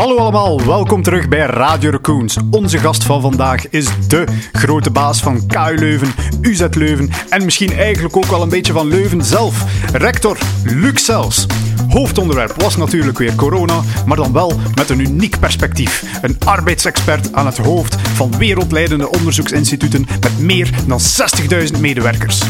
Hallo allemaal, welkom terug bij Radio Raccoons. Onze gast van vandaag is de grote baas van KU Leuven, UZ Leuven en misschien eigenlijk ook wel een beetje van Leuven zelf. Rector Luc Sels. Hoofdonderwerp was natuurlijk weer corona, maar dan wel met een uniek perspectief. Een arbeidsexpert aan het hoofd van wereldleidende onderzoeksinstituten met meer dan 60.000 medewerkers.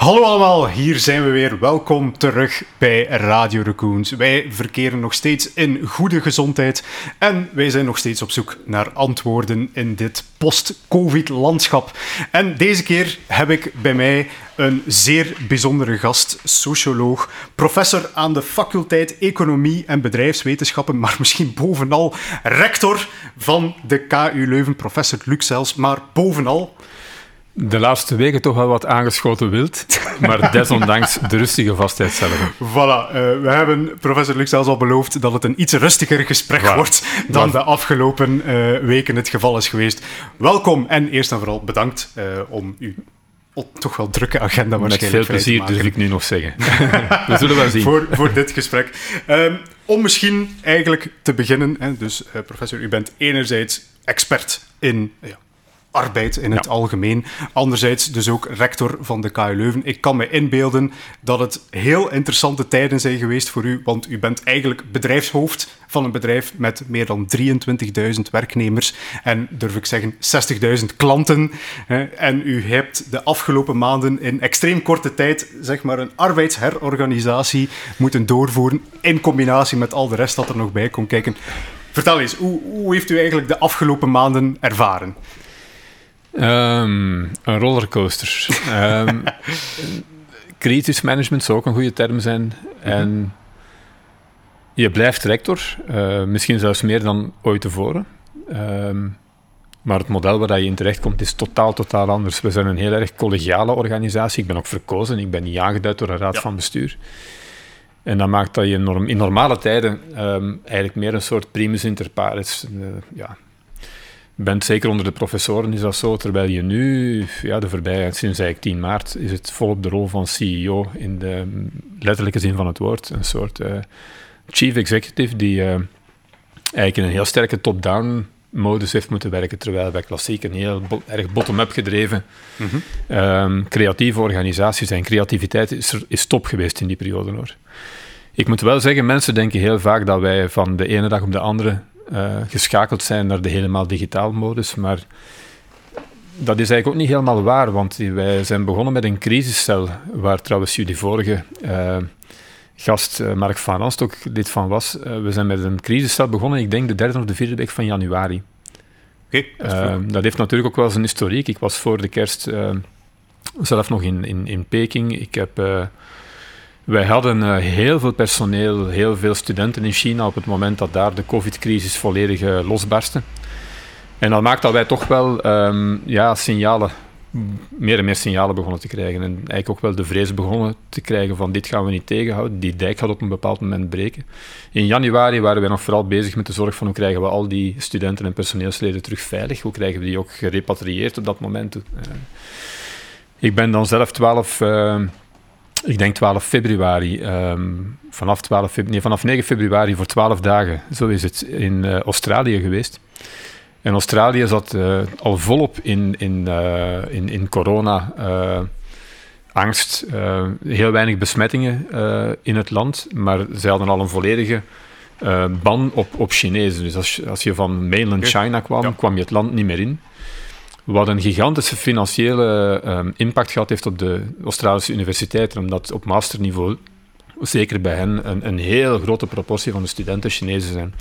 Hallo allemaal, hier zijn we weer. Welkom terug bij Radio Raccoons. Wij verkeren nog steeds in goede gezondheid en wij zijn nog steeds op zoek naar antwoorden in dit post-COVID-landschap. En deze keer heb ik bij mij een zeer bijzondere gast, socioloog, professor aan de faculteit Economie en Bedrijfswetenschappen, maar misschien bovenal rector van de KU Leuven, professor Luc Zels, maar bovenal de laatste weken toch wel wat aangeschoten wild, maar desondanks de rustige vastheid zelf. Voilà, uh, we hebben professor Lux zelfs al beloofd dat het een iets rustiger gesprek wordt dan de afgelopen uh, weken het geval is geweest. Welkom en eerst en vooral bedankt uh, om u toch wel drukke agenda waarschijnlijk Met veel plezier durf ik nu nog zeggen. we zullen wel zien. voor, voor dit gesprek. Um, om misschien eigenlijk te beginnen, hè, dus professor, u bent enerzijds expert in ja, arbeid in het algemeen. Anderzijds dus ook rector van de KU Leuven. Ik kan me inbeelden dat het heel interessante tijden zijn geweest voor u, want u bent eigenlijk bedrijfshoofd van een bedrijf met meer dan 23.000 werknemers en, durf ik zeggen, 60.000 klanten. En u hebt de afgelopen maanden in extreem korte tijd zeg maar, een arbeidsherorganisatie moeten doorvoeren in combinatie met al de rest dat er nog bij komt kijken. Vertel eens, hoe, hoe heeft u eigenlijk de afgelopen maanden ervaren? Um, een rollercoaster. um, crisismanagement zou ook een goede term zijn. En je blijft rector, uh, misschien zelfs meer dan ooit tevoren. Um, maar het model waar je in terecht komt is totaal, totaal anders. We zijn een heel erg collegiale organisatie. Ik ben ook verkozen, ik ben niet aangeduid door een raad ja. van bestuur. En dat maakt dat je in normale tijden eigenlijk meer een soort primus inter pares... Uh, ja, bent zeker onder de professoren is dat zo, terwijl je nu, ja, de voorbije, sinds eigenlijk 10 maart, is het volop de rol van CEO in de letterlijke zin van het woord. Een soort uh, chief executive die uh, eigenlijk in een heel sterke top-down modus heeft moeten werken, terwijl wij klassiek een heel bo erg bottom-up gedreven mm -hmm. um, creatieve organisatie zijn. Creativiteit is, er, is top geweest in die periode hoor. Ik moet wel zeggen, mensen denken heel vaak dat wij van de ene dag op de andere uh, geschakeld zijn naar de helemaal digitaal modus. Maar dat is eigenlijk ook niet helemaal waar, want wij zijn begonnen met een crisiscel, waar trouwens jullie vorige uh, gast uh, Mark van Ranst ook lid van was. we zijn met een crisiscel begonnen, ik denk de derde of de vierde week van januari. Okay, dat, dat heeft natuurlijk ook wel zijn historiek. Ik was voor de kerst zelf nog in, in, in Peking. Ik heb wij hadden uh, heel veel personeel, heel veel studenten in China op het moment dat daar de COVID-crisis volledig uh, losbarstte. En dat maakt dat wij toch wel um, ja, signalen, meer en meer signalen begonnen te krijgen. En eigenlijk ook wel de vrees begonnen te krijgen van dit gaan we niet tegenhouden. Die dijk gaat op een bepaald moment breken. In januari waren wij nog vooral bezig met de zorg van hoe krijgen we al die studenten en personeelsleden terug veilig. Hoe krijgen we die ook gerepatrieerd op dat moment. Uh, ik ben dan zelf 12 ik denk 12 februari, um, vanaf, 12 februari, nee, vanaf 9 februari voor 12 dagen, zo is het, in uh, Australië geweest. En Australië zat uh, al volop in, in, uh, in, in corona, angst, heel weinig besmettingen in het land, maar ze hadden al een volledige ban op, op Chinezen. Dus als, als je van mainland China kwam, ja. kwam je het land niet meer in. Wat een gigantische financiële um, impact gehad heeft op de Australische universiteiten, omdat op masterniveau, zeker bij hen, een, een heel grote proportie van de studenten Chinezen zijn.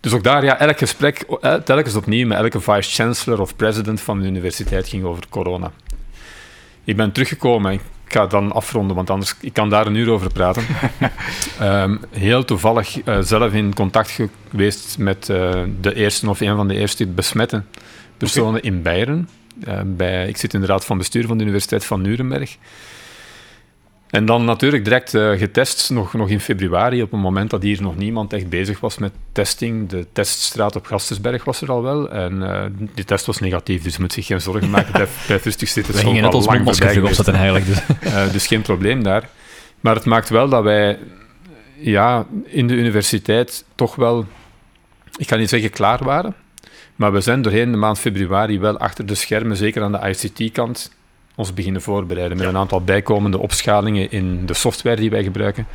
Dus ook daar, ja, elk gesprek, eh, telkens opnieuw met elke vice-chancellor of president van de universiteit ging over corona. Ik ben teruggekomen, ik ga dan afronden, want anders ik kan daar een uur over praten. um, heel toevallig uh, zelf in contact geweest met uh, de eerste of een van de eerste besmetten personen in Beieren. Uh, bij, ik zit in de raad van bestuur van de Universiteit van Nuremberg. En dan natuurlijk direct uh, getest, nog, nog in februari, op een moment dat hier nog niemand echt bezig was met testing. De teststraat op Gastensberg was er al wel. En uh, die test was negatief, dus je moet zich geen zorgen maken. blijf rustig zitten. We gingen net mondmasker opzetten eigenlijk. Dus. Uh, dus geen probleem daar. Maar het maakt wel dat wij ja, in de universiteit toch wel, ik ga niet zeggen klaar waren, maar we zijn doorheen de maand februari wel achter de schermen, zeker aan de ICT-kant, ons beginnen voorbereiden met een aantal bijkomende opschalingen in de software die wij gebruiken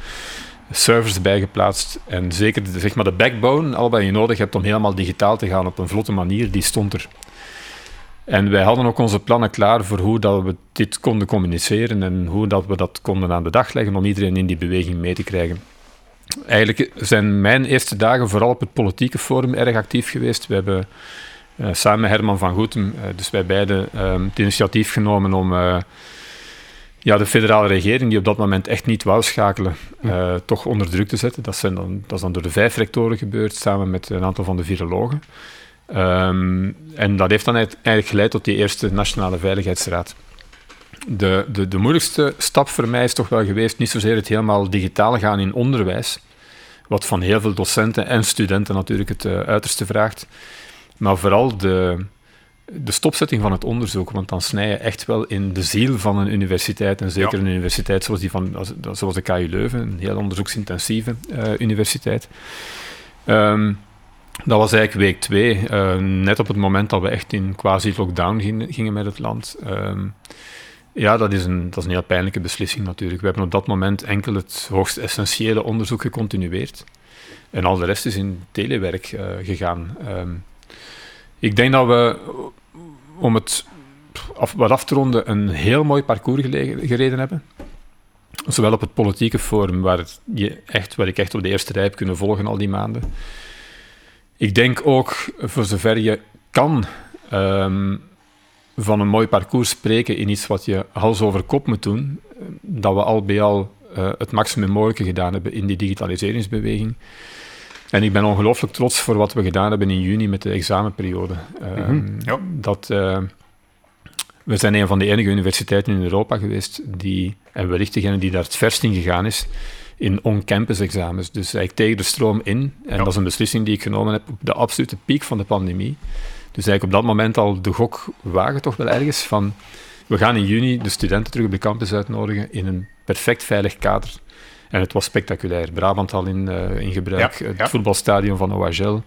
servers bijgeplaatst. En zeker de, zeg maar de backbone, al wat je nodig hebt om helemaal digitaal te gaan op een vlotte manier, die stond er. En wij hadden ook onze plannen klaar voor hoe dat we dit konden communiceren en hoe dat we dat konden aan de dag leggen om iedereen in die beweging mee te krijgen. Eigenlijk zijn mijn eerste dagen vooral op het politieke forum erg actief geweest. We hebben uh, samen met Herman van Goetem, uh, dus wij beiden, uh, het initiatief genomen om ja, de federale regering, die op dat moment echt niet wou schakelen, toch onder druk te zetten. Dat, zijn dan, dat is dan door de vijf rectoren gebeurd, samen met een aantal van de virologen. Um, en dat heeft dan eigenlijk geleid tot die eerste Nationale Veiligheidsraad. De, de, de moeilijkste stap voor mij is toch wel geweest, niet zozeer het helemaal digitaal gaan in onderwijs, wat van heel veel docenten en studenten natuurlijk het uh, uiterste vraagt, maar vooral de, de stopzetting van het onderzoek, want dan snij je echt wel in de ziel van een universiteit, en zeker een universiteit zoals, die van, zoals de KU Leuven, een heel onderzoeksintensieve uh, universiteit. Um, dat was eigenlijk week twee, uh, net op het moment dat we echt in quasi-lockdown gingen, gingen, met het land. Um, ja, dat is, een, dat is een heel pijnlijke beslissing natuurlijk. We hebben op dat moment enkel het hoogst essentiële onderzoek gecontinueerd. En al de rest is in telewerk uh, gegaan. Um, ik denk dat we om het af, wat af te ronden, een heel mooi parcours gereden hebben. Zowel op het politieke forum, waar, je echt, waar ik echt op de eerste rij heb kunnen volgen al die maanden. Ik denk ook, voor zover je kan, um, van een mooi parcours spreken in iets wat je hals over kop moet doen, dat we al bij al uh, het maximum mogelijke gedaan hebben in die digitaliseringsbeweging. En ik ben ongelooflijk trots voor wat we gedaan hebben in juni met de examenperiode. Uh, mm ja. dat, uh, we zijn een van de enige universiteiten in Europa geweest die, en wellicht degene die daar het verst in gegaan is, in on-campus examens. Dus eigenlijk tegen de stroom in. En dat is een beslissing die ik genomen heb op de absolute piek van de pandemie. Dus eigenlijk op dat moment al de gok wagen toch wel ergens van... We gaan in juni de studenten terug op de campus uitnodigen in een perfect veilig kader. En het was spectaculair. Brabant al in, uh, in gebruik, het voetbalstadion van OHL.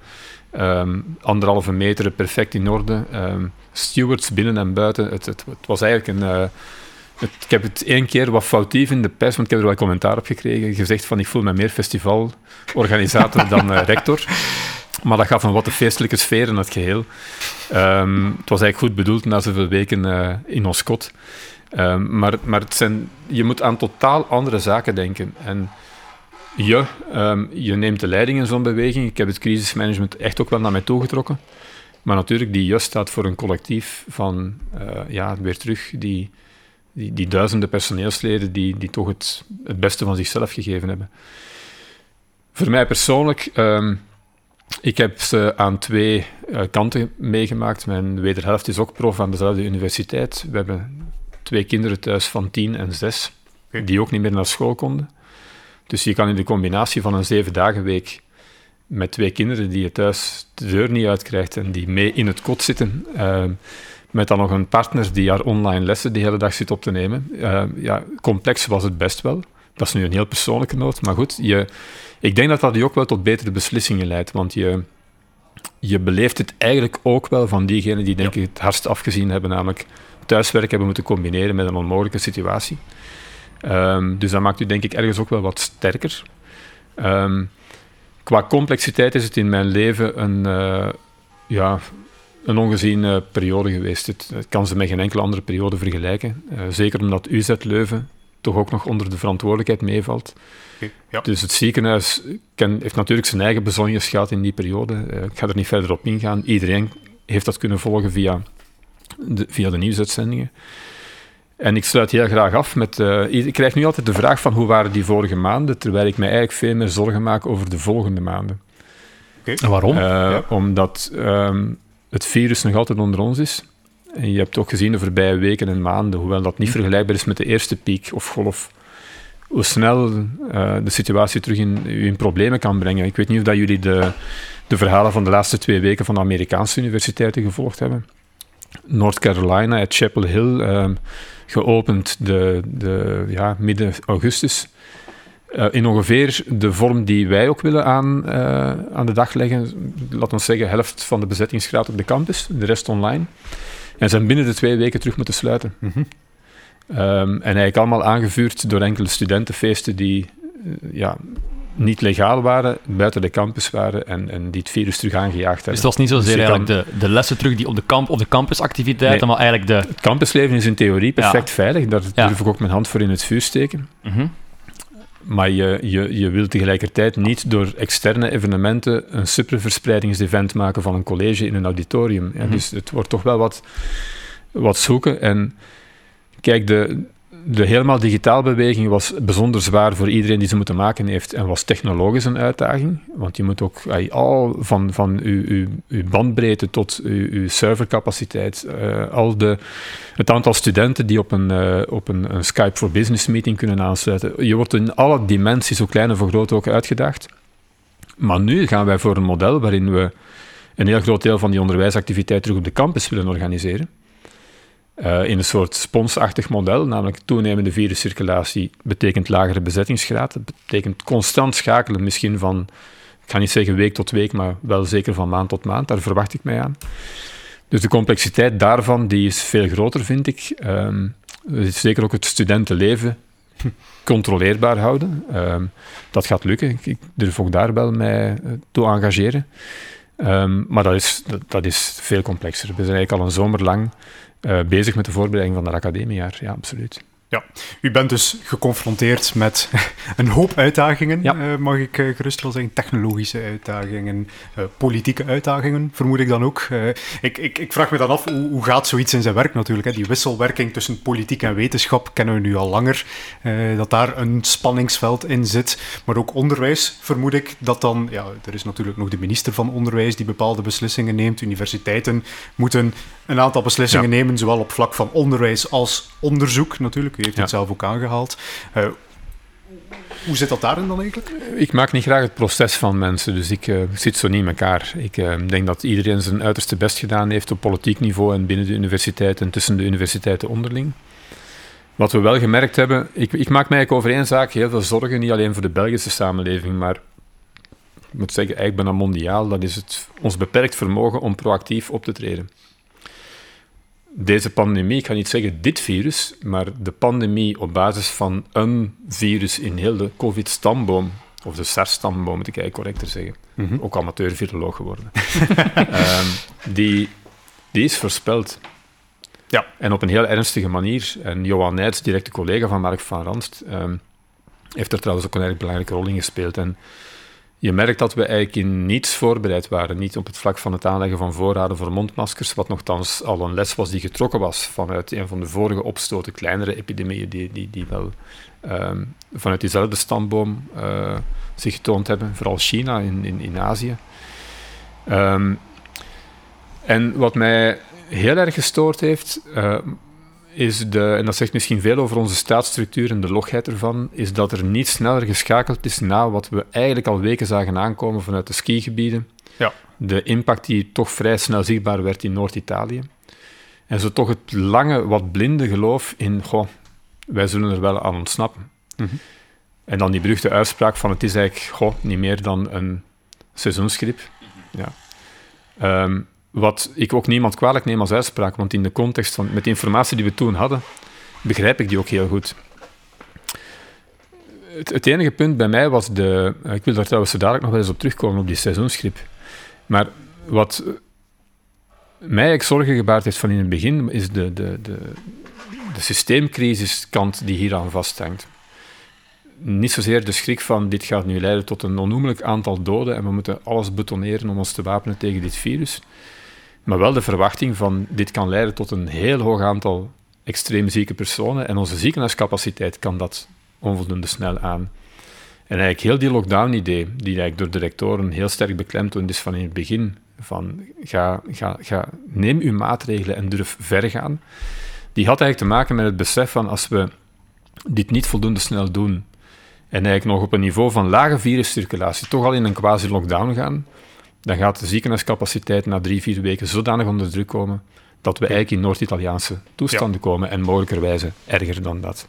Um, anderhalve meter, perfect in orde. Um, stewards binnen en buiten. Het, het, het was eigenlijk een... Uh, het, ik heb het één keer wat foutief in de pers, want ik heb er wel commentaar op gekregen, gezegd van ik voel me meer festivalorganisator dan uh, rector. Maar dat gaf een wat de feestelijke sfeer in het geheel. Um, het was eigenlijk goed bedoeld na zoveel weken in ons kot. Um, maar maar het zijn, je moet aan totaal andere zaken denken. En je, um, je neemt de leiding in zo'n beweging. Ik heb het crisismanagement echt ook wel naar mij toe getrokken. Maar natuurlijk, die je staat voor een collectief van, uh, ja, weer terug, die, die, die, duizenden personeelsleden die, die toch het, beste van zichzelf gegeven hebben. Voor mij persoonlijk, ik heb ze aan twee uh, kanten meegemaakt. Mijn wederhelft is ook prof aan dezelfde universiteit. We hebben twee kinderen thuis van tien en zes, die ook niet meer naar school konden. Dus je kan in de combinatie van een zeven dagen week met twee kinderen die je thuis de deur niet uitkrijgt en die mee in het kot zitten, uh, met dan nog een partner die haar online lessen de hele dag zit op te nemen. Uh, ja, complex was het best wel. Dat is nu een heel persoonlijke noot, maar goed, je, ik denk dat dat je ook wel tot betere beslissingen leidt, want je, je beleeft het eigenlijk ook wel van diegenen die denk ik het hardst afgezien hebben, namelijk thuiswerk hebben moeten combineren met een onmogelijke situatie. Um, dus dat maakt u denk ik ergens ook wel wat sterker. Um, qua complexiteit is het in mijn leven een, uh, ja, een ongeziene periode geweest. Het, het, kan ze met geen enkele andere periode vergelijken. Uh, zeker omdat UZ Leuven toch ook nog onder de verantwoordelijkheid meevalt. Okay, ja. Dus het ziekenhuis ken, heeft natuurlijk zijn eigen bezonjes gehad in die periode. Uh, ik ga er niet verder op ingaan. Iedereen heeft dat kunnen volgen via de, via de nieuwsuitzendingen. En ik sluit heel graag af met... Uh, ik krijg nu altijd de vraag van hoe waren die vorige maanden, terwijl ik mij eigenlijk veel meer zorgen maak over de volgende maanden. Okay. En waarom? Uh, ja. Omdat um, het virus nog altijd onder ons is. En je hebt ook gezien de voorbije weken en maanden, hoewel dat niet hm. vergelijkbaar is met de eerste piek of golf, hoe snel uh, de situatie terug in, in problemen kan brengen. Ik weet niet of dat jullie de, de verhalen van de laatste twee weken van de Amerikaanse universiteiten gevolgd hebben. North Carolina, at Chapel Hill, um, geopend de, de, ja, midden augustus. Uh, in ongeveer de vorm die wij ook willen aan, uh, aan de dag leggen. Laten we zeggen, helft van de bezettingsgraad op de campus, de rest online. En zijn binnen de twee weken terug moeten sluiten. Mm -hmm. um, en eigenlijk allemaal aangevuurd door enkele studentenfeesten die uh, ja, niet legaal waren, buiten de campus waren en, en die het virus terug aangejaagd hebben. Dus dat was niet zozeer dus eigenlijk kan... de, de lessen terug die op de, kamp, op de campusactiviteiten, nee, maar eigenlijk de... Het campusleven is in theorie perfect ja. veilig, daar ja. durf ik ook mijn hand voor in het vuur steken. Mm -hmm. Maar je, je, je wilt tegelijkertijd niet door externe evenementen een superverspreidingsevent maken van een college in een auditorium. Mm -hmm. Dus het wordt toch wel wat, wat zoeken. En kijk, de, de helemaal digitaal beweging was bijzonder zwaar voor iedereen die ze moeten maken heeft en was technologisch een uitdaging. Want je moet ook al van, van uw, uw, bandbreedte tot uw, servercapaciteit, uh, al de, het aantal studenten die op, een, uh, op een, een, Skype for Business meeting kunnen aansluiten. Je wordt in alle dimensies, zo klein en voor groot, ook uitgedaagd. Maar nu gaan wij voor een model waarin we een heel groot deel van die onderwijsactiviteit terug op de campus willen organiseren. Uh, in een soort sponsachtig model, namelijk toenemende viruscirculatie betekent lagere bezettingsgraad. Dat betekent constant schakelen, misschien van, ik ga niet zeggen week tot week, maar wel zeker van maand tot maand. Daar verwacht ik mij aan. Dus de complexiteit daarvan die is veel groter, vind ik. Um, zeker ook het studentenleven controleerbaar houden. Um, dat gaat lukken. Ik durf ook daar wel mij eh, toe engageren. Um, maar dat is, dat, dat, is veel complexer. We zijn eigenlijk al een zomer lang bezig met de voorbereiding van het academiejaar. Ja, absoluut. Ja, u bent dus geconfronteerd met een hoop uitdagingen, ja. uh, mag ik uh, gerust wel zeggen. Technologische uitdagingen, uh, politieke uitdagingen, vermoed ik dan ook. Ik, ik, ik, vraag me dan af, hoe, hoe, gaat zoiets in zijn werk natuurlijk? Hè? Die wisselwerking tussen politiek en wetenschap kennen we nu al langer. dat daar een spanningsveld in zit. Maar ook onderwijs, vermoed ik, dat dan... Ja, er is natuurlijk nog de minister van Onderwijs die bepaalde beslissingen neemt. Universiteiten moeten een aantal beslissingen ja. nemen, zowel op vlak van onderwijs als onderzoek natuurlijk. U heeft het zelf ook aangehaald. Uh, hoe zit dat daarin dan eigenlijk? Ik maak niet graag het proces van mensen, dus ik uh, zit zo niet in elkaar. Ik uh, denk dat iedereen zijn uiterste best gedaan heeft op politiek niveau en binnen de universiteit en tussen de universiteiten onderling. Wat we wel gemerkt hebben, ik, ik maak mij over één zaak heel veel zorgen, niet alleen voor de Belgische samenleving, maar ik moet zeggen, eigenlijk bijna mondiaal, dat is het, ons beperkt vermogen om proactief op te treden deze pandemie, ik ga niet zeggen dit virus, maar de pandemie op basis van een virus in heel de COVID-stamboom, of de SARS-stamboom moet ik eigenlijk correcter zeggen, mm -hmm. ook amateur-viroloog geworden, um, die, die is voorspeld. Ja. En op een heel ernstige manier. En Johan Nijts, directe collega van Mark van Ranst, um, heeft er trouwens ook een erg belangrijke rol in gespeeld. En je merkt dat we eigenlijk in niets voorbereid waren. Niet op het vlak van het aanleggen van voorraden voor mondmaskers, wat nogthans al een les was die getrokken was vanuit een van de vorige opstoten, kleinere epidemieën die, die, die wel um, vanuit diezelfde stamboom uh, zich getoond hebben, vooral China in, in, in Azië. Um, en wat mij heel erg gestoord heeft, uh, is de, en dat zegt misschien veel over onze staatsstructuur en de logheid ervan, is dat er niet sneller geschakeld is na wat we eigenlijk al weken zagen aankomen vanuit de skigebieden. Ja. De impact die toch vrij snel zichtbaar werd in Noord-Italië. En zo toch het lange, wat blinde geloof in, goh, wij zullen er wel aan ontsnappen. Mm -hmm. En dan die beruchte uitspraak van het is eigenlijk, goh, niet meer dan een seizoensgrip. Ja. Um, wat ik ook niemand kwalijk neem als uitspraak, want in de context van met de informatie die we toen hadden, begrijp ik die ook heel goed. Het, enige punt bij mij was de. Ik wil daar trouwens zo dadelijk nog wel eens op terugkomen, op die seizoensgrip. Maar wat mij eigenlijk zorgen gebaard heeft van in het begin, is de, de, de, de systeemcrisiskant die hieraan vasthangt. Niet zozeer de schrik van dit gaat nu leiden tot een onnoemelijk aantal doden en we moeten alles betoneren om ons te wapenen tegen dit virus. Maar wel de verwachting van dit kan leiden tot een heel hoog aantal extreem zieke personen en onze ziekenhuiscapaciteit kan dat onvoldoende snel aan. En eigenlijk heel die lockdown-idee, die eigenlijk door de rectoren heel sterk beklemtoond is van in het begin, van ga, ga, ga, neem uw maatregelen en durf ver gaan, die had eigenlijk te maken met het besef van als we dit niet voldoende snel doen en eigenlijk nog op een niveau van lage viruscirculatie toch al in een quasi-lockdown gaan, dan gaat de ziekenhuiscapaciteit na drie, vier weken zodanig onder druk komen dat we eigenlijk in Noord-Italiaanse toestanden ja. komen en mogelijkerwijze erger dan dat.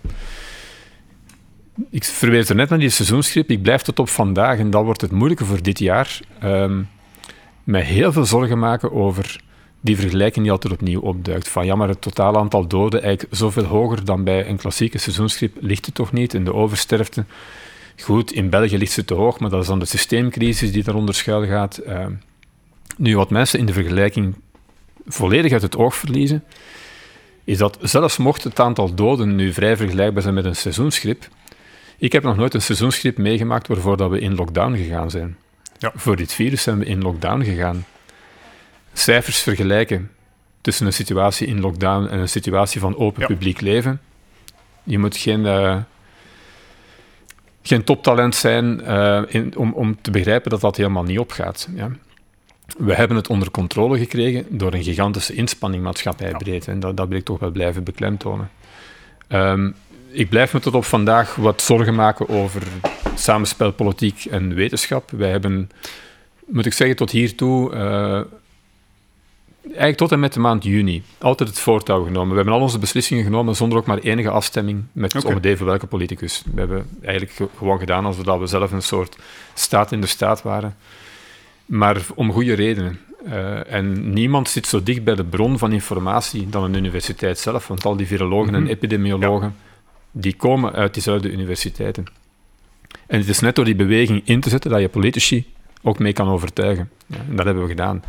ik verwees er net naar die seizoensgrip. Ik blijf tot op vandaag, en dat wordt het moeilijke voor dit jaar, um, mij heel veel zorgen maken over die vergelijking die altijd opnieuw opduikt. Van ja, maar het totaal aantal doden eigenlijk zoveel hoger dan bij een klassieke seizoensgrip ligt het toch niet? In de oversterfte. Goed, in België ligt ze te hoog, maar dat is dan de systeemcrisis die daaronder schuil gaat. Uh, nu, wat mensen in de vergelijking volledig uit het oog verliezen, is dat zelfs mocht het aantal doden nu vrij vergelijkbaar zijn met een seizoensgrip, ik heb nog nooit een seizoensgrip meegemaakt waarvoor dat we in lockdown gegaan zijn. Ja. Voor dit virus zijn we in lockdown gegaan. Cijfers vergelijken tussen een situatie in lockdown en een situatie van open publiek leven. Je moet geen, uh, geen toptalent zijn uh, in, om, om te begrijpen dat dat helemaal niet opgaat. Ja. We hebben het onder controle gekregen door een gigantische inspanning maatschappijbreed. En dat, dat wil ik toch wel blijven beklemtonen. Um, ik blijf me tot op vandaag wat zorgen maken over samenspel politiek en wetenschap. Wij hebben, moet ik zeggen, tot hiertoe, uh, eigenlijk tot en met de maand juni, altijd het voortouw genomen. We hebben al onze beslissingen genomen zonder ook maar enige afstemming met okay. om even welke politicus. We hebben eigenlijk gewoon gedaan alsof we zelf een soort staat in de staat waren. Maar om goede redenen. Uh, en niemand zit zo dicht bij de bron van informatie dan een universiteit zelf, want al die virologen mm -hmm. en epidemiologen die komen uit diezelfde universiteiten. En het is net door die beweging in te zetten dat je politici ook mee kan overtuigen. Ja, en dat hebben we gedaan.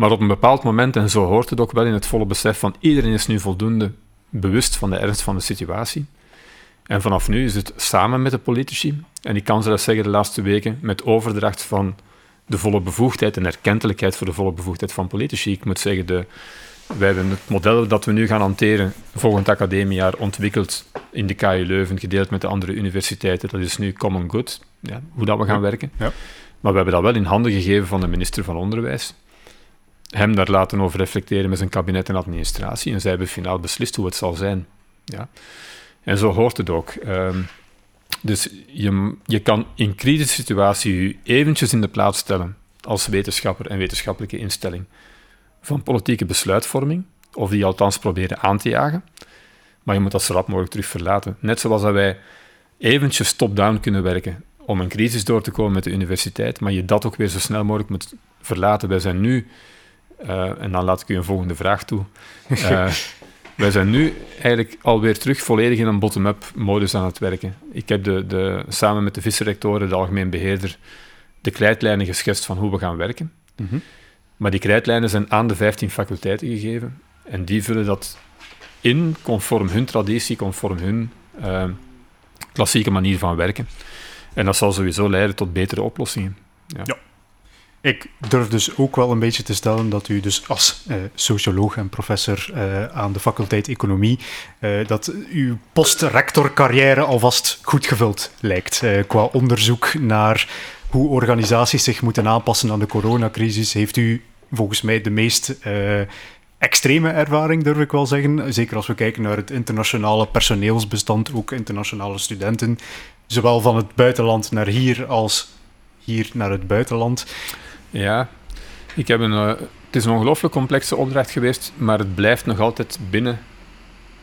Maar op een bepaald moment, en zo hoort het ook wel in het volle besef van iedereen is nu voldoende bewust van de ernst van de situatie. En vanaf nu is het samen met de politici, en ik kan zelfs zeggen de laatste weken, met overdracht van de volle bevoegdheid en erkentelijkheid voor de volle bevoegdheid van politici. Ik moet zeggen, de, wij hebben het model dat we nu gaan hanteren volgend academiejaar ontwikkeld in de KU Leuven, gedeeld met de andere universiteiten. Dat is nu common good, ja, hoe dat we gaan werken. Ja. Maar we hebben dat wel in handen gegeven van de minister van Onderwijs. Hem daar laten over reflecteren met zijn kabinet en administratie. En zij hebben finaal beslist hoe het zal zijn. Ja. En zo hoort het ook. Um, dus je, je kan in kritische situatie je eventjes in de plaats stellen als wetenschapper en wetenschappelijke instelling van politieke besluitvorming, of die althans proberen aan te jagen. Maar je moet dat zo rap mogelijk terug verlaten. Net zoals dat wij eventjes top-down kunnen werken om een crisis door te komen met de universiteit, maar je dat ook weer zo snel mogelijk moet verlaten. Wij zijn nu, uh, en dan laat ik u een volgende vraag toe. Uh, wij zijn nu eigenlijk alweer terug volledig in een bottom-up modus aan het werken. Ik heb de, de, samen met de visserectoren, de algemeen beheerder, de krijtlijnen geschetst van hoe we gaan werken. Mm -hmm. Maar die krijtlijnen zijn aan de 15 faculteiten gegeven. En die vullen dat in, conform hun traditie, conform hun uh, klassieke manier van werken. En dat zal sowieso leiden tot betere oplossingen. Ja. ja. Ik durf dus ook wel een beetje te stellen dat u dus als uh, socioloog en professor uh, aan de faculteit Economie, uh, dat uw postrectorcarrière alvast goed gevuld lijkt. qua onderzoek naar hoe organisaties zich moeten aanpassen aan de coronacrisis, heeft u volgens mij de meest extreme ervaring, durf ik wel zeggen. Zeker als we kijken naar het internationale personeelsbestand, ook internationale studenten, zowel van het buitenland naar hier als hier naar het buitenland. Ja, ik heb een, uh, het is een ongelooflijk complexe opdracht geweest, maar het blijft nog altijd binnen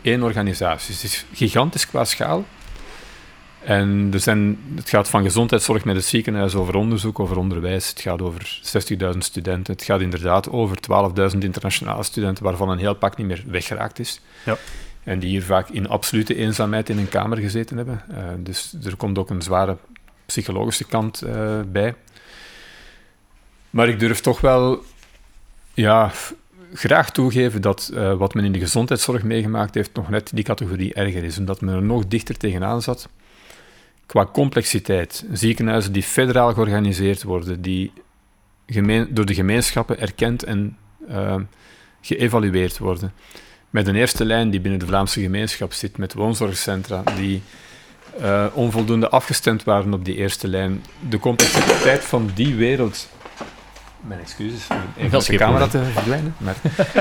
één organisatie. Het is gigantisch qua schaal. En er zijn, het gaat van gezondheidszorg met het ziekenhuis over onderzoek, over onderwijs. Het gaat over 60.000 studenten. Het gaat inderdaad over 12.000 internationale studenten, waarvan een heel pak niet meer weggeraakt is. Ja. En die hier vaak in absolute eenzaamheid in een kamer gezeten hebben. Uh, dus er komt ook een zware psychologische kant uh, bij. Maar ik durf toch wel ja, graag toegeven dat uh, wat men in de gezondheidszorg meegemaakt heeft nog net die categorie erger is. Omdat men er nog dichter tegenaan zat qua complexiteit. Ziekenhuizen die federaal georganiseerd worden, die gemeen, door de gemeenschappen erkend en uh, geëvalueerd worden. Met een eerste lijn die binnen de Vlaamse gemeenschap zit, met woonzorgcentra die uh, onvoldoende afgestemd waren op die eerste lijn. De complexiteit van die wereld. Mijn excuses, even de camera te verdwijnen.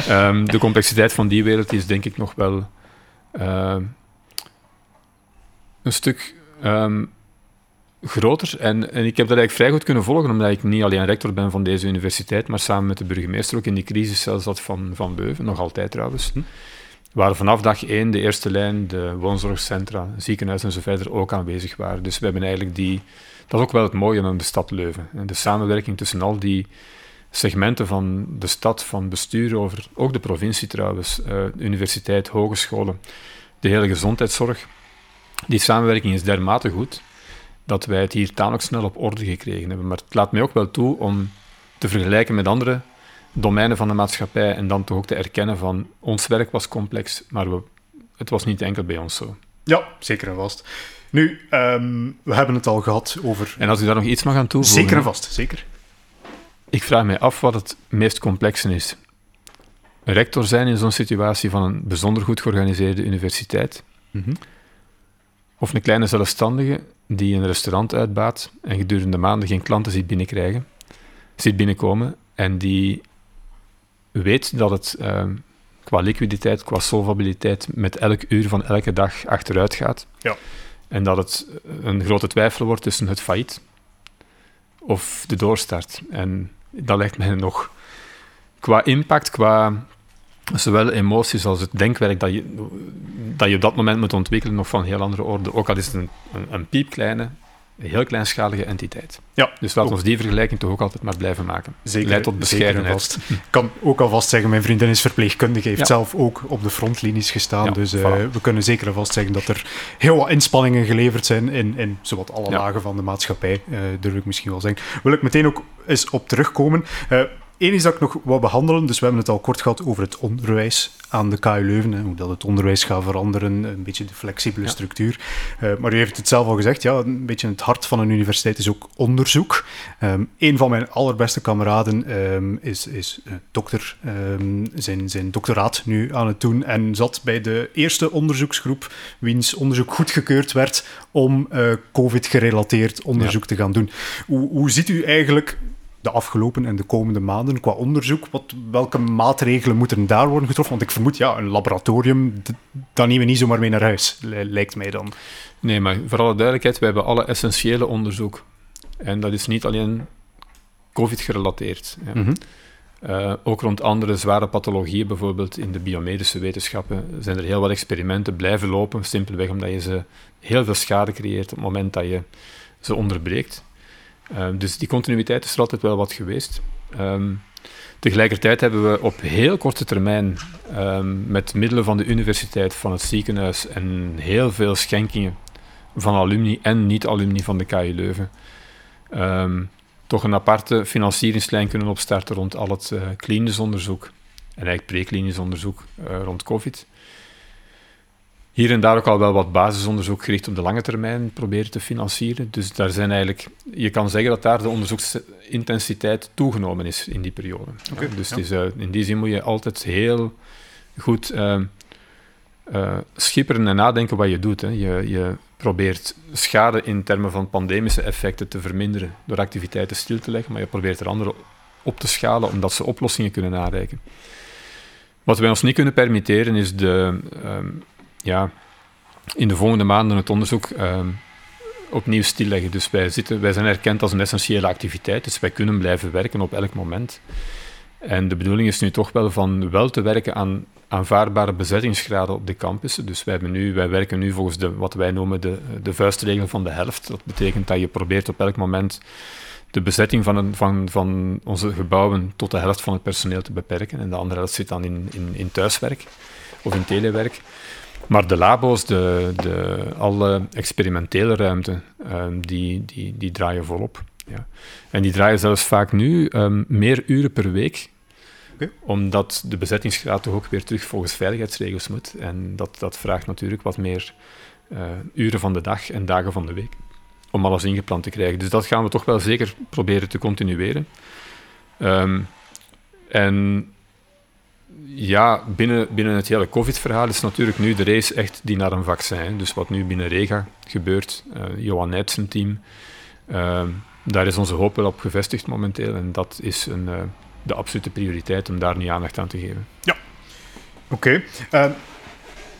Maar, um, de complexiteit van die wereld is denk ik nog wel uh, een stuk um, groter. En, en ik heb dat eigenlijk vrij goed kunnen volgen, omdat ik niet alleen rector ben van deze universiteit, maar samen met de burgemeester ook in die crisis zelfs zat van, van Beuven, nog altijd trouwens. Hm. waar vanaf dag één de eerste lijn, de woonzorgcentra, ziekenhuis en zo verder ook aanwezig waren. Dus we hebben eigenlijk die... Dat is ook wel het mooie aan de stad Leuven. De samenwerking tussen al die segmenten van de stad, van bestuur over, ook de provincie trouwens, uh, universiteit, hogescholen, de hele gezondheidszorg. Die samenwerking is dermate goed dat wij het hier tamelijk snel op orde gekregen hebben. Maar het laat mij ook wel toe om te vergelijken met andere domeinen van de maatschappij en dan toch ook te erkennen van ons werk was complex, maar we, het was niet enkel bij ons zo. Ja, zeker en vast. Nu, um, we hebben het al gehad over... En als u daar nog iets mag aan toevoegen... Zeker en vast, zeker. Ik vraag mij af wat het meest complexe is. Rector zijn in zo'n situatie van een bijzonder goed georganiseerde universiteit. Mm -hmm. Of een kleine zelfstandige die een restaurant uitbaat en gedurende maanden geen klanten ziet binnenkrijgen, ziet binnenkomen en die weet dat het uh, qua liquiditeit, qua solvabiliteit met elk uur van elke dag achteruit gaat. Ja. En dat het een grote twijfel wordt tussen het failliet of de doorstart. En dat lijkt mij nog qua impact, qua zowel emoties als het denkwerk dat je, dat je op dat moment moet ontwikkelen, nog van heel andere orde. Ook al is het een, een piepkleine, een heel kleinschalige entiteit. Ja, dus laten we die vergelijking toch ook altijd maar blijven maken. Zeker, Leidt tot bescheidenheid. Ik kan ook alvast zeggen, mijn vriendin is verpleegkundige, heeft ja. zelf ook op de frontlinies gestaan. Ja, dus uh, voilà. we kunnen zeker en vast zeggen dat er heel wat inspanningen geleverd zijn in, in zowat alle ja. lagen van de maatschappij, uh, durf ik misschien wel zeggen. Wil ik meteen ook eens op terugkomen. Uh, Eén is dat ik nog wat behandelen. Dus we hebben het al kort gehad over het onderwijs aan de KU Leuven. Hè, hoe dat het onderwijs gaat veranderen, een beetje de flexibele ja. structuur. Uh, maar u heeft het zelf al gezegd, ja, een beetje het hart van een universiteit is ook onderzoek. Um, een van mijn allerbeste kameraden um, is, is uh, dokter, um, zijn, zijn doctoraat nu aan het doen en zat bij de eerste onderzoeksgroep wiens onderzoek goedgekeurd werd om uh, COVID-gerelateerd onderzoek ja. te gaan doen. Hoe, hoe ziet u eigenlijk de afgelopen en de komende maanden qua onderzoek? Wat, welke maatregelen moeten daar worden getroffen? Want ik vermoed, ja, een laboratorium, dat nemen we niet zomaar mee naar huis, lijkt mij dan. Nee, maar voor alle duidelijkheid, we hebben alle essentiële onderzoek. En dat is niet alleen COVID-gerelateerd. Ja. Mm -hmm. uh, ook rond andere zware pathologieën, bijvoorbeeld in de biomedische wetenschappen, zijn er heel wat experimenten blijven lopen, simpelweg omdat je ze heel veel schade creëert op het moment dat je ze onderbreekt. Uh, dus die continuïteit is er altijd wel wat geweest. Um, tegelijkertijd hebben we op heel korte termijn um, met middelen van de universiteit, van het ziekenhuis en heel veel schenkingen van alumni en niet-alumni van de KU Leuven toch een aparte financieringslijn kunnen opstarten rond al het uh, klinisch onderzoek en eigenlijk preklinisch onderzoek uh, rond COVID hier en daar ook al wel wat basisonderzoek gericht op de lange termijn proberen te financieren. Dus daar zijn eigenlijk, je kan zeggen dat daar de onderzoeksintensiteit toegenomen is in die periode. Okay, ja, dus ja. is, uh, in die zin moet je altijd heel goed uh, uh, schipperen en nadenken wat je doet. Hè. Je, je probeert schade in termen van pandemische effecten te verminderen door activiteiten stil te leggen, maar je probeert er andere op te schalen omdat ze oplossingen kunnen aanreiken. Wat wij ons niet kunnen permitteren is de um, ja, in de volgende maanden het onderzoek uh, opnieuw stilleggen. Dus wij, zitten, wij zijn erkend als een essentiële activiteit, dus wij kunnen blijven werken op elk moment. En de bedoeling is nu toch wel van wel te werken aan aanvaardbare bezettingsgraden op de campussen. Dus wij, hebben nu, wij werken nu volgens de, wat wij noemen de, de vuistregel van de helft. Dat betekent dat je probeert op elk moment de bezetting van, een, van, van onze gebouwen tot de helft van het personeel te beperken. En de andere helft zit dan in, in thuiswerk of in telewerk. Maar de labo's, de, de, alle experimentele ruimte, um, die, die, die draaien volop. Ja. En die draaien zelfs vaak nu um, meer uren per week, okay. omdat de bezettingsgraad toch ook weer terug volgens veiligheidsregels moet. En dat, dat vraagt natuurlijk wat meer uh, uren van de dag en dagen van de week om alles ingepland te krijgen. Dus dat gaan we toch wel zeker proberen te continueren. Um, en ja, binnen, binnen het hele COVID-verhaal is natuurlijk nu de race echt die naar een vaccin. Dus wat nu binnen Rega gebeurt, uh, Johan Nijtsen team, uh, daar is onze hoop wel op gevestigd momenteel. En dat is een, uh, de absolute prioriteit om daar nu aandacht aan te geven. Ja, oké. Okay.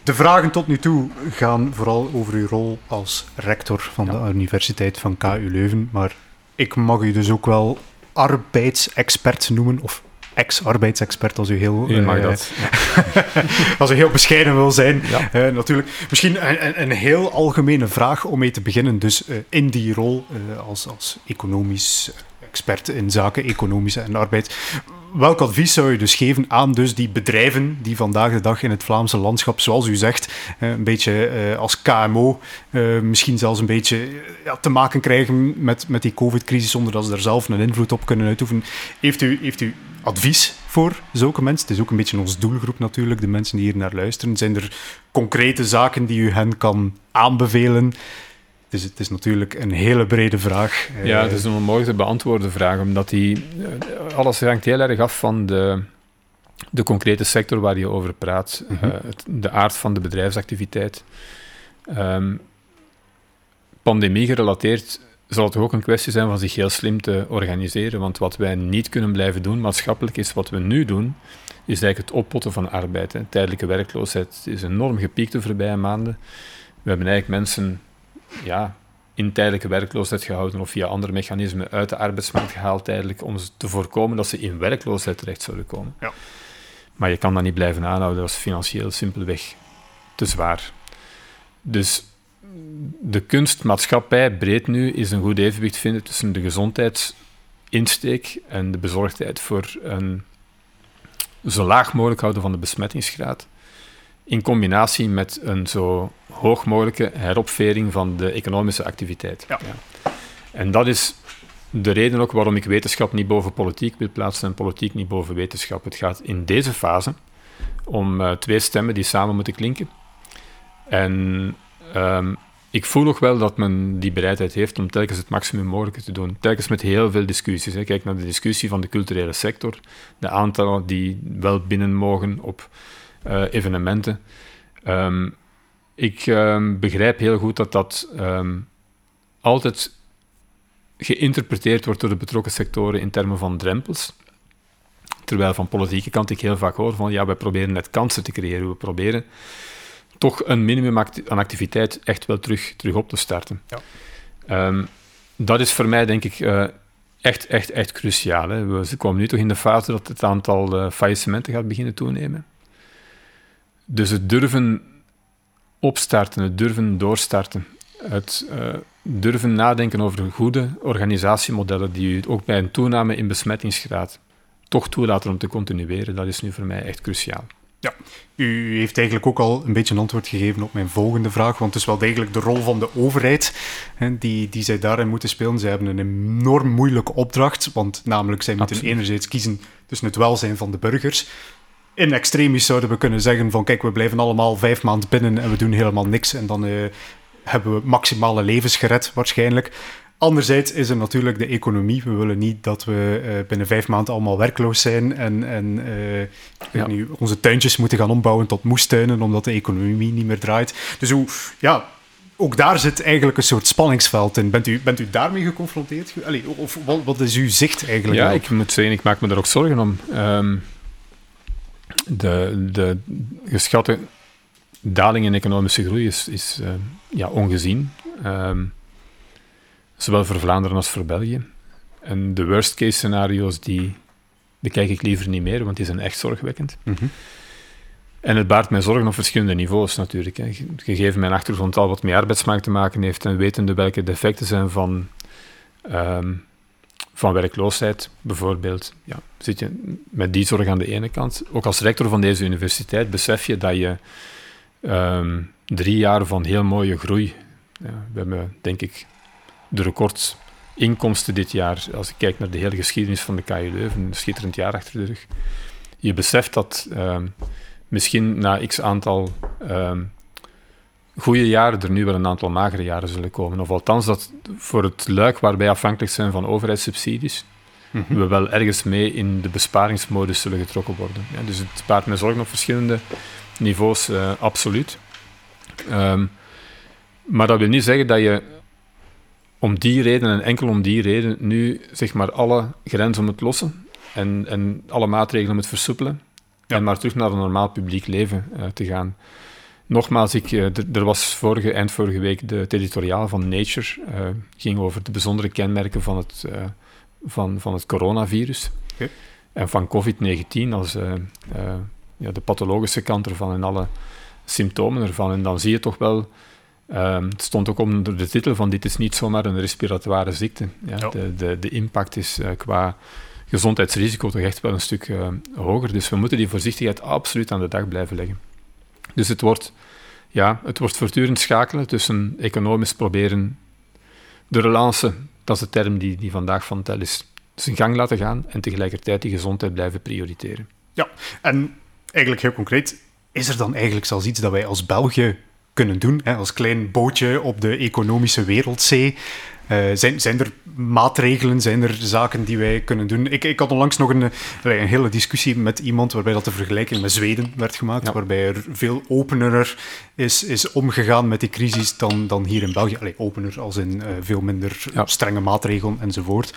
de vragen tot nu toe gaan vooral over uw rol als rector van ja. de Universiteit van KU Leuven. Maar ik mag u dus ook wel arbeidsexpert noemen, of ex-arbeidsexpert als u heel... U mag eh, dat. als u heel bescheiden wil zijn, eh, natuurlijk. Misschien een, een, heel algemene vraag om mee te beginnen. Dus eh, in die rol als, als economisch expert in zaken economische en arbeid. Welk advies zou je dus geven aan dus die bedrijven die vandaag de dag in het Vlaamse landschap, zoals u zegt, een beetje als KMO, misschien zelfs een beetje ja, te maken krijgen met, met die COVID-crisis, zonder dat ze er zelf een invloed op kunnen uitoefenen. Heeft u, heeft u advies voor zulke mensen? Het is ook een beetje ons doelgroep natuurlijk, de mensen die hier naar luisteren. Zijn er concrete zaken die u hen kan aanbevelen? Dus het is natuurlijk een hele brede vraag. Eh, Ja, het is een onmogelijk te beantwoorden vraag, omdat die, eh, alles hangt heel erg af van de, de concrete sector waar je over praat, Mhm. eh, het- de aard van de bedrijfsactiviteit. Ehm, pandemie gerelateerd zal het ook een kwestie zijn van zich heel slim te organiseren, want wat wij niet kunnen blijven doen maatschappelijk is wat we nu doen, is eigenlijk het oppotten van arbeid. Hè. Tijdelijke werkloosheid is enorm gepiekt de voorbije maanden. We hebben eigenlijk mensen ja, in tijdelijke werkloosheid gehouden of via andere mechanismen uit de arbeidsmarkt gehaald tijdelijk om te voorkomen dat ze in werkloosheid terecht zouden komen. Ja. Maar je kan dat niet blijven aanhouden, dat is financieel simpelweg te zwaar. Dus de kunstmaatschappij breed nu is een goed evenwicht vinden tussen de gezondheidsinsteek en de bezorgdheid voor een zo laag mogelijk houden van de besmettingsgraad in combinatie met een zo hoog mogelijke heropvering van de economische activiteit. Ja. En dat is de reden ook waarom ik wetenschap niet boven politiek wil plaatsen en politiek niet boven wetenschap. Het gaat in deze fase om eh, twee stemmen die samen moeten klinken. En ehm, ik voel nog wel dat men die bereidheid heeft om telkens het maximum mogelijke te doen. Telkens met heel veel discussies. Hè. Kijk naar de discussie van de culturele sector, de aantallen die wel binnen mogen op eh, evenementen. Ehm, ik ehm, begrijp heel goed dat dat ehm, altijd geïnterpreteerd wordt door de betrokken sectoren in termen van drempels. Terwijl van politieke kant ik heel vaak hoor van ja, wij proberen net kansen te creëren. We proberen toch een minimum aan activiteit echt wel terug, terug op te starten. Ja. Ehm, dat is voor mij denk ik eh, echt, echt, echt cruciaal. Hè. We ze komen nu toch in de fase dat het aantal eh, faillissementen gaat beginnen toenemen. Dus het durven opstarten, het durven doorstarten, het eh, durven nadenken over goede organisatiemodellen die u ook bij een toename in besmettingsgraad toch toelaten om te continueren, dat is nu voor mij echt cruciaal. U heeft eigenlijk ook al een beetje een antwoord gegeven op mijn volgende vraag, want het is wel degelijk de rol van de overheid hè, die, die zij daarin moeten spelen. Zij hebben een enorm moeilijke opdracht, want namelijk zij moeten Absoluut. enerzijds kiezen tussen het welzijn van de burgers. In extremis zouden we kunnen zeggen van kijk, we blijven allemaal vijf maanden binnen en we doen helemaal niks en dan eh, hebben we maximale levens gered waarschijnlijk. Anderzijds is er natuurlijk de economie. We willen niet dat we eh, binnen vijf maanden allemaal werkloos zijn en, en eh, Ja. onze tuintjes moeten gaan ombouwen tot moestuinen omdat de economie niet meer draait. Dus hoe, ja, ook daar zit eigenlijk een soort spanningsveld in. Bent u, bent u daarmee geconfronteerd? Allee, of wat, wat is uw zicht eigenlijk? Ja, ik moet zeggen, ik maak me daar ook zorgen om. Ehm, de, de geschatte daling in economische groei is, is eh, ja, ongezien. Ehm, zowel voor Vlaanderen als voor België. En de worst case scenario's, die bekijk ik liever niet meer, want die zijn echt zorgwekkend. Mhm. En het baart mij zorgen op verschillende niveaus natuurlijk. Hè. Gegeven mijn achtergrond al wat met arbeidsmarkt te maken heeft en wetende welke defecten zijn van, ehm, van werkloosheid bijvoorbeeld, ja, zit je met die zorg aan de ene kant. Ook als rector van deze universiteit besef je dat je ehm, drie jaar van heel mooie groei, ja, we hebben denk ik de recordinkomsten dit jaar, als ik kijk naar de hele geschiedenis van de KU Leuven, een schitterend jaar achter de rug. Je beseft dat ehm, misschien na x aantal ehm goede jaren er nu wel een aantal magere jaren zullen komen. Of althans dat voor het luik waar wij afhankelijk zijn van overheidssubsidies, Mhm. we wel ergens mee in de besparingsmodus zullen getrokken worden. Ja, dus het baart mij zorgen op verschillende niveaus, eh, absoluut. Ehm, maar dat wil niet zeggen dat je om die reden en enkel om die reden nu zeg maar alle grenzen moet lossen en, en alle maatregelen moet versoepelen Ja. en maar terug naar een normaal publiek leven eh, te gaan. Nogmaals, ik, eh, er- was vorige, eind vorige week de het editoriaal van Nature, eh, ging over de bijzondere kenmerken van het, van, van het coronavirus. En van COVID-19 als ja, de pathologische kant ervan en alle symptomen ervan. En dan zie je toch wel, ehm, het stond ook onder de titel van dit is niet zomaar een respiratoire ziekte. Ja, Ja. De, de, de impact is eh, qua gezondheidsrisico toch echt wel een stuk eh, hoger. Dus we moeten die voorzichtigheid absoluut aan de dag blijven leggen. Dus het wordt, ja, het wordt voortdurend schakelen tussen economisch proberen de relance, dat is de term die, die vandaag van tel is, zijn gang laten gaan en tegelijkertijd die gezondheid blijven prioriteren. Ja, en eigenlijk heel concreet, is er dan eigenlijk zelfs iets dat wij als België kunnen doen, hè, als klein bootje op de economische wereldzee? Eh, zijn, zijn er maatregelen, zijn er zaken die wij kunnen doen? Ik, ik had onlangs nog een, een hele discussie met iemand waarbij dat de vergelijking met Zweden werd gemaakt, Ja. waarbij er veel opener is, is omgegaan met die crisis dan, dan hier in België. Allee, opener als in eh, veel minder Ja. strenge maatregelen enzovoort.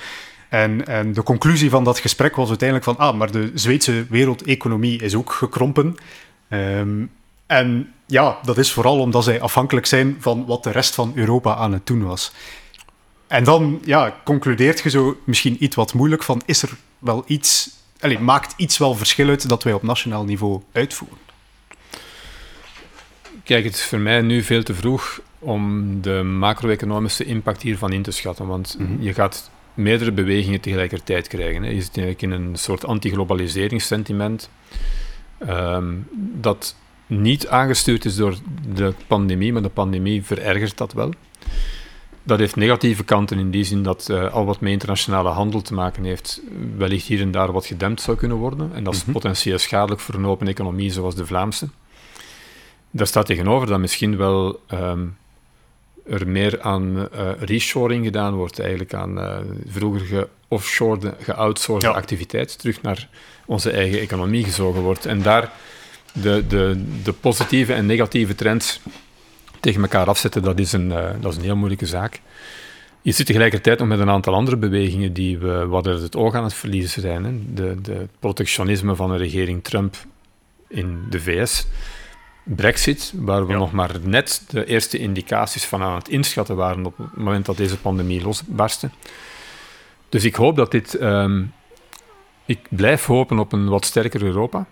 En, en de conclusie van dat gesprek was uiteindelijk van, ah, maar de Zweedse wereldeconomie is ook gekrompen. Ehm, en ja, dat is vooral omdat zij afhankelijk zijn van wat de rest van Europa aan het doen was. En dan ja, concludeert je zo misschien iets wat moeilijk van, is er wel iets, allez, maakt iets wel verschil uit dat wij op nationaal niveau uitvoeren? Kijk, het is voor mij nu veel te vroeg om de macro-economische impact hiervan in te schatten, want Mhm. je gaat meerdere bewegingen tegelijkertijd krijgen. Hè. Je zit eigenlijk in een soort anti-globaliseringssentiment ehm, dat niet aangestuurd is door de pandemie, maar de pandemie verergert dat wel. Dat heeft negatieve kanten in die zin dat eh, al wat met internationale handel te maken heeft, wellicht hier en daar wat gedempt zou kunnen worden. En dat is Mhm. potentieel schadelijk voor een open economie zoals de Vlaamse. Daar staat tegenover dat misschien wel ehm, er meer aan eh reshoring gedaan wordt, eigenlijk aan eh, vroeger geoffshore, geoutsourced Ja. activiteit terug naar onze eigen economie gezogen wordt. En daar de, de, de positieve en negatieve trends tegen elkaar afzetten, dat is een, eh, dat is een heel moeilijke zaak. Je zit tegelijkertijd nog met een aantal andere bewegingen die we wat uit het oog aan het verliezen zijn. Hè. De, de protectionisme van de regering Trump in de VS. Brexit, waar we Ja. nog maar net de eerste indicaties van aan het inschatten waren op het moment dat deze pandemie losbarstte. Dus ik hoop dat dit... ehm, ik blijf hopen op een wat sterker Europa.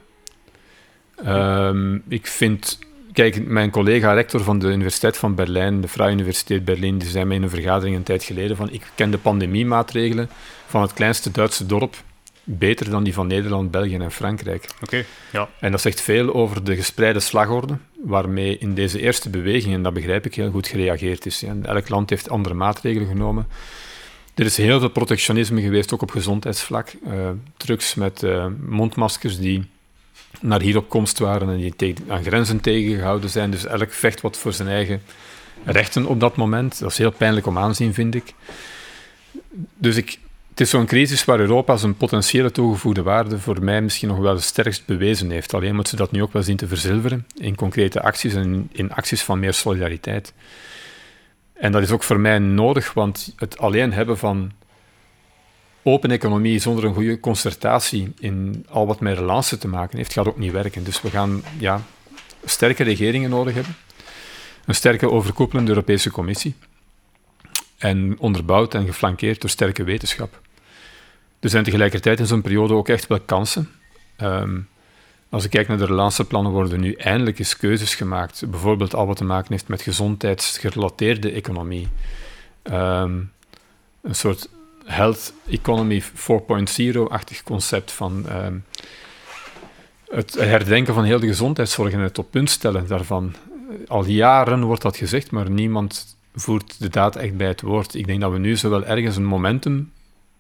Ehm, ik vind... Kijk, mijn collega rector van de Universiteit van Berlijn, de Vrije Universiteit Berlin, die zei mij in een vergadering een tijd geleden van ik ken de pandemiemaatregelen van het kleinste Duitse dorp beter dan die van Nederland, België en Frankrijk. Oké, ja. En dat zegt veel over de gespreide slagorde waarmee in deze eerste beweging, en dat begrijp ik heel goed, gereageerd is. Ja. Elk land heeft andere maatregelen genomen. Er is heel veel protectionisme geweest, ook op gezondheidsvlak. Eh, trucks met eh, mondmaskers die naar hier op komst waren en die tegen- aan grenzen tegengehouden zijn. Dus elk vecht wat voor zijn eigen rechten op dat moment. Dat is heel pijnlijk om aanzien, vind ik. Dus ik, het is zo'n crisis waar Europa zijn potentiële toegevoegde waarde voor mij misschien nog wel het sterkst bewezen heeft. Alleen moet ze dat nu ook wel zien te verzilveren in concrete acties en in acties van meer solidariteit. En dat is ook voor mij nodig, want het alleen hebben van open economie zonder een goede concertatie in al wat met relance te maken heeft, gaat ook niet werken. Dus we gaan ja, sterke regeringen nodig hebben. Een sterke overkoepelende Europese Commissie. En onderbouwd en geflankeerd door sterke wetenschap. Er zijn tegelijkertijd in zo'n periode ook echt wel kansen. Ehm, als ik kijk naar de relanceplannen, worden nu eindelijk eens keuzes gemaakt. Bijvoorbeeld al wat te maken heeft met gezondheidsgerelateerde economie. Ehm, een soort health economy 4.0-achtig concept van ehm, het herdenken van heel de gezondheidszorg en het op punt stellen daarvan. Al jaren wordt dat gezegd, maar niemand voert de daad echt bij het woord. Ik denk dat we nu zowel ergens een momentum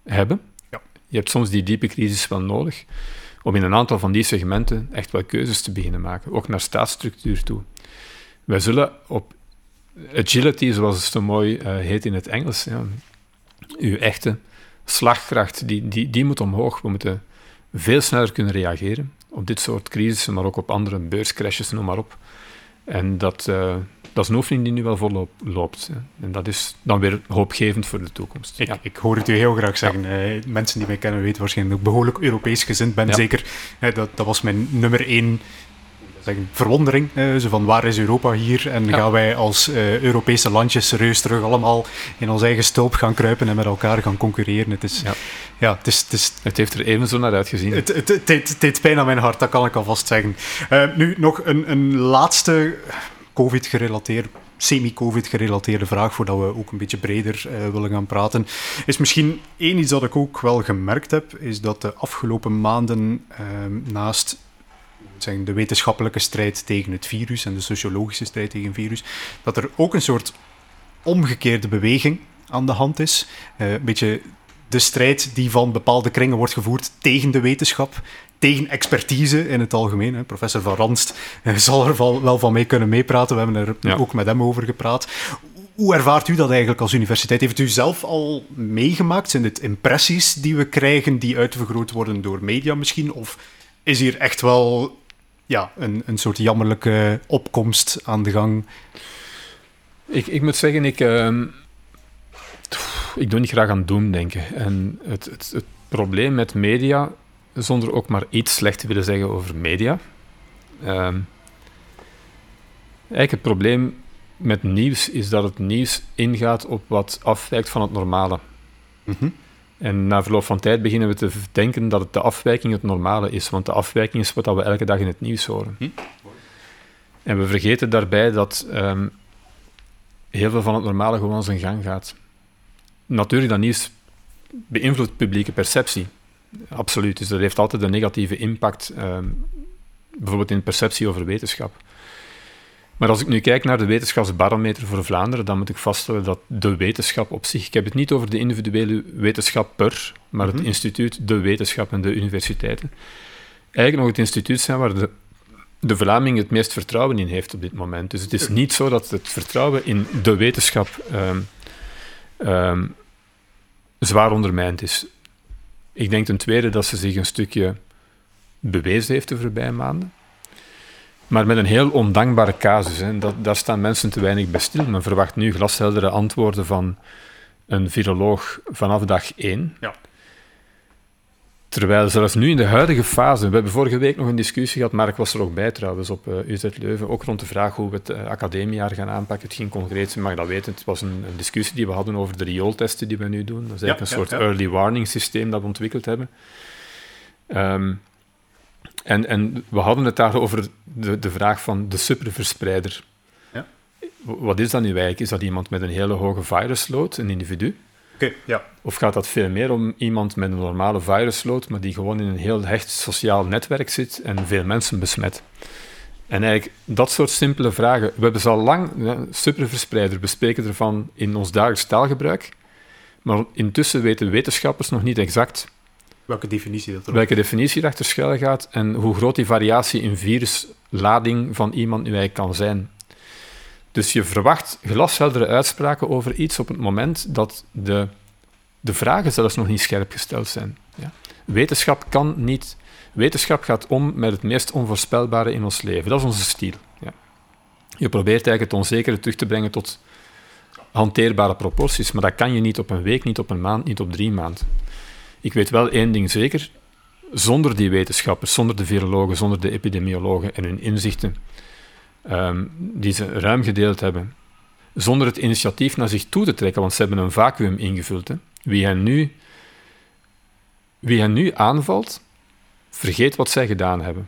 hebben. Ja. Je hebt soms die diepe crisis wel nodig om in een aantal van die segmenten echt wel keuzes te beginnen maken, ook naar staatsstructuur toe. Wij zullen op agility, zoals het zo mooi eh, heet in het Engels, ja, uw echte slagkracht, die, die, die moet omhoog. We moeten veel sneller kunnen reageren op dit soort crisissen, maar ook op andere beurscrashes, noem maar op. En dat, eh, dat is een oefening die nu wel volop loopt. hè. En dat is dan weer hoopgevend voor de toekomst. Ik, Ja. ik hoor het u heel graag zeggen. Eh, mensen die mij kennen weten waarschijnlijk dat ik behoorlijk Europees gezind ben. Ja. Zeker, eh, dat, dat was mijn nummer één verwondering. eh, zo van waar is Europa hier? En gaan wij als eh, Europese landjes serieus terug allemaal in ons eigen stulp gaan kruipen en met elkaar gaan concurreren? Het is, Ja. het, is, het, is, het heeft er even zo naar uitgezien. Het, het, het, het deed pijn aan mijn hart, dat kan ik alvast zeggen. Uh, nu nog een, een laatste COVID-gerelateerd semi-COVID-gerelateerde vraag, voordat we ook een beetje breder uh, willen gaan praten, is misschien één iets dat ik ook wel gemerkt heb, is dat de afgelopen maanden uh, naast zeggen, de wetenschappelijke strijd tegen het virus en de sociologische strijd tegen het virus, dat er ook een soort omgekeerde beweging aan de hand is. Uh, een beetje de strijd die van bepaalde kringen wordt gevoerd tegen de wetenschap, tegen expertise in het algemeen. Professor Van Ranst eh, zal er wel van mee kunnen meepraten. We hebben er ook met hem over gepraat. Hoe ervaart u dat eigenlijk als universiteit? Heeft u zelf al meegemaakt? Zijn dit impressies die we krijgen die uitvergroot worden door media misschien? Of is hier echt wel ja, een, een soort jammerlijke opkomst aan de gang? Ik, ik moet zeggen, ik, uh, ik doe niet graag aan doemdenken. En het, het, het probleem met media zonder ook maar iets slecht te willen zeggen over media. Um, eigenlijk het probleem met nieuws is dat het nieuws ingaat op wat afwijkt van het normale. Mm En na verloop van tijd beginnen we te denken dat het de afwijking het normale is, want de afwijking is wat we elke dag in het nieuws horen. Hm? En we vergeten daarbij dat um, heel veel van het normale gewoon zijn gang gaat. Natuurlijk, dat nieuws beïnvloedt publieke perceptie. Absoluut. Dus dat heeft altijd een negatieve impact, ehm, bijvoorbeeld in perceptie over wetenschap. Maar als ik nu kijk naar de wetenschapsbarometer voor Vlaanderen, dan moet ik vaststellen dat de wetenschap op zich, ik heb het niet over de individuele wetenschap per, maar het mhm. instituut, de wetenschap en de universiteiten, eigenlijk nog het instituut zijn waar de, de Vlaming het meest vertrouwen in heeft op dit moment. Dus het is niet zo dat het vertrouwen in de wetenschap um, um, zwaar ondermijnd is. Ik denk ten tweede dat ze zich een stukje bewezen heeft de voorbije maanden. Maar met een heel ondankbare casus. Hè. Dat, daar staan mensen te weinig bij stil. Men verwacht nu glasheldere antwoorden van een viroloog vanaf dag één. Ja. Terwijl zelfs nu in de huidige fase, we hebben vorige week nog een discussie gehad, Mark was er ook bij trouwens op uh, eh, UZ Leuven, ook rond de vraag hoe we het uh, academiejaar gaan aanpakken. Het ging concreet zijn, mag dat weten. Het was een, een, discussie die we hadden over de riooltesten die we nu doen. Dat is eigenlijk een soort early warning systeem dat we ontwikkeld hebben. Um, en, en we hadden het daar over de, de vraag van de superverspreider. Wat is dat nu eigenlijk? Is dat iemand met een hele hoge virusload, een individu? ja. Of gaat dat veel meer om iemand met een normale virusload, maar die gewoon in een heel hecht sociaal netwerk zit en veel mensen besmet? En eigenlijk dat soort simpele vragen. We hebben ze al lang, ja, superverspreider, bespreken ervan in ons dagelijks taalgebruik. Maar intussen weten wetenschappers nog niet exact welke definitie dat er welke definitie erachter schuil gaat en hoe groot die variatie in viruslading van iemand nu eigenlijk kan zijn. Dus je verwacht glasheldere uitspraken over iets op het moment dat de, de vragen zelfs nog niet scherp gesteld zijn. Ja. Wetenschap kan niet. Wetenschap gaat om met het meest onvoorspelbare in ons leven. Dat is onze stijl. Ja. Je probeert eigenlijk het onzekere terug te brengen tot hanteerbare proporties, maar dat kan je niet op een week, niet op een maand, niet op drie maanden. Ik weet wel één ding zeker: zonder die wetenschappers, zonder de virologen, zonder de epidemiologen en hun inzichten, Ehm, die ze ruim gedeeld hebben, zonder het initiatief naar zich toe te trekken, want ze hebben een vacuüm ingevuld. Hè. Wie, hen nu, wie hen nu aanvalt, vergeet wat zij gedaan hebben.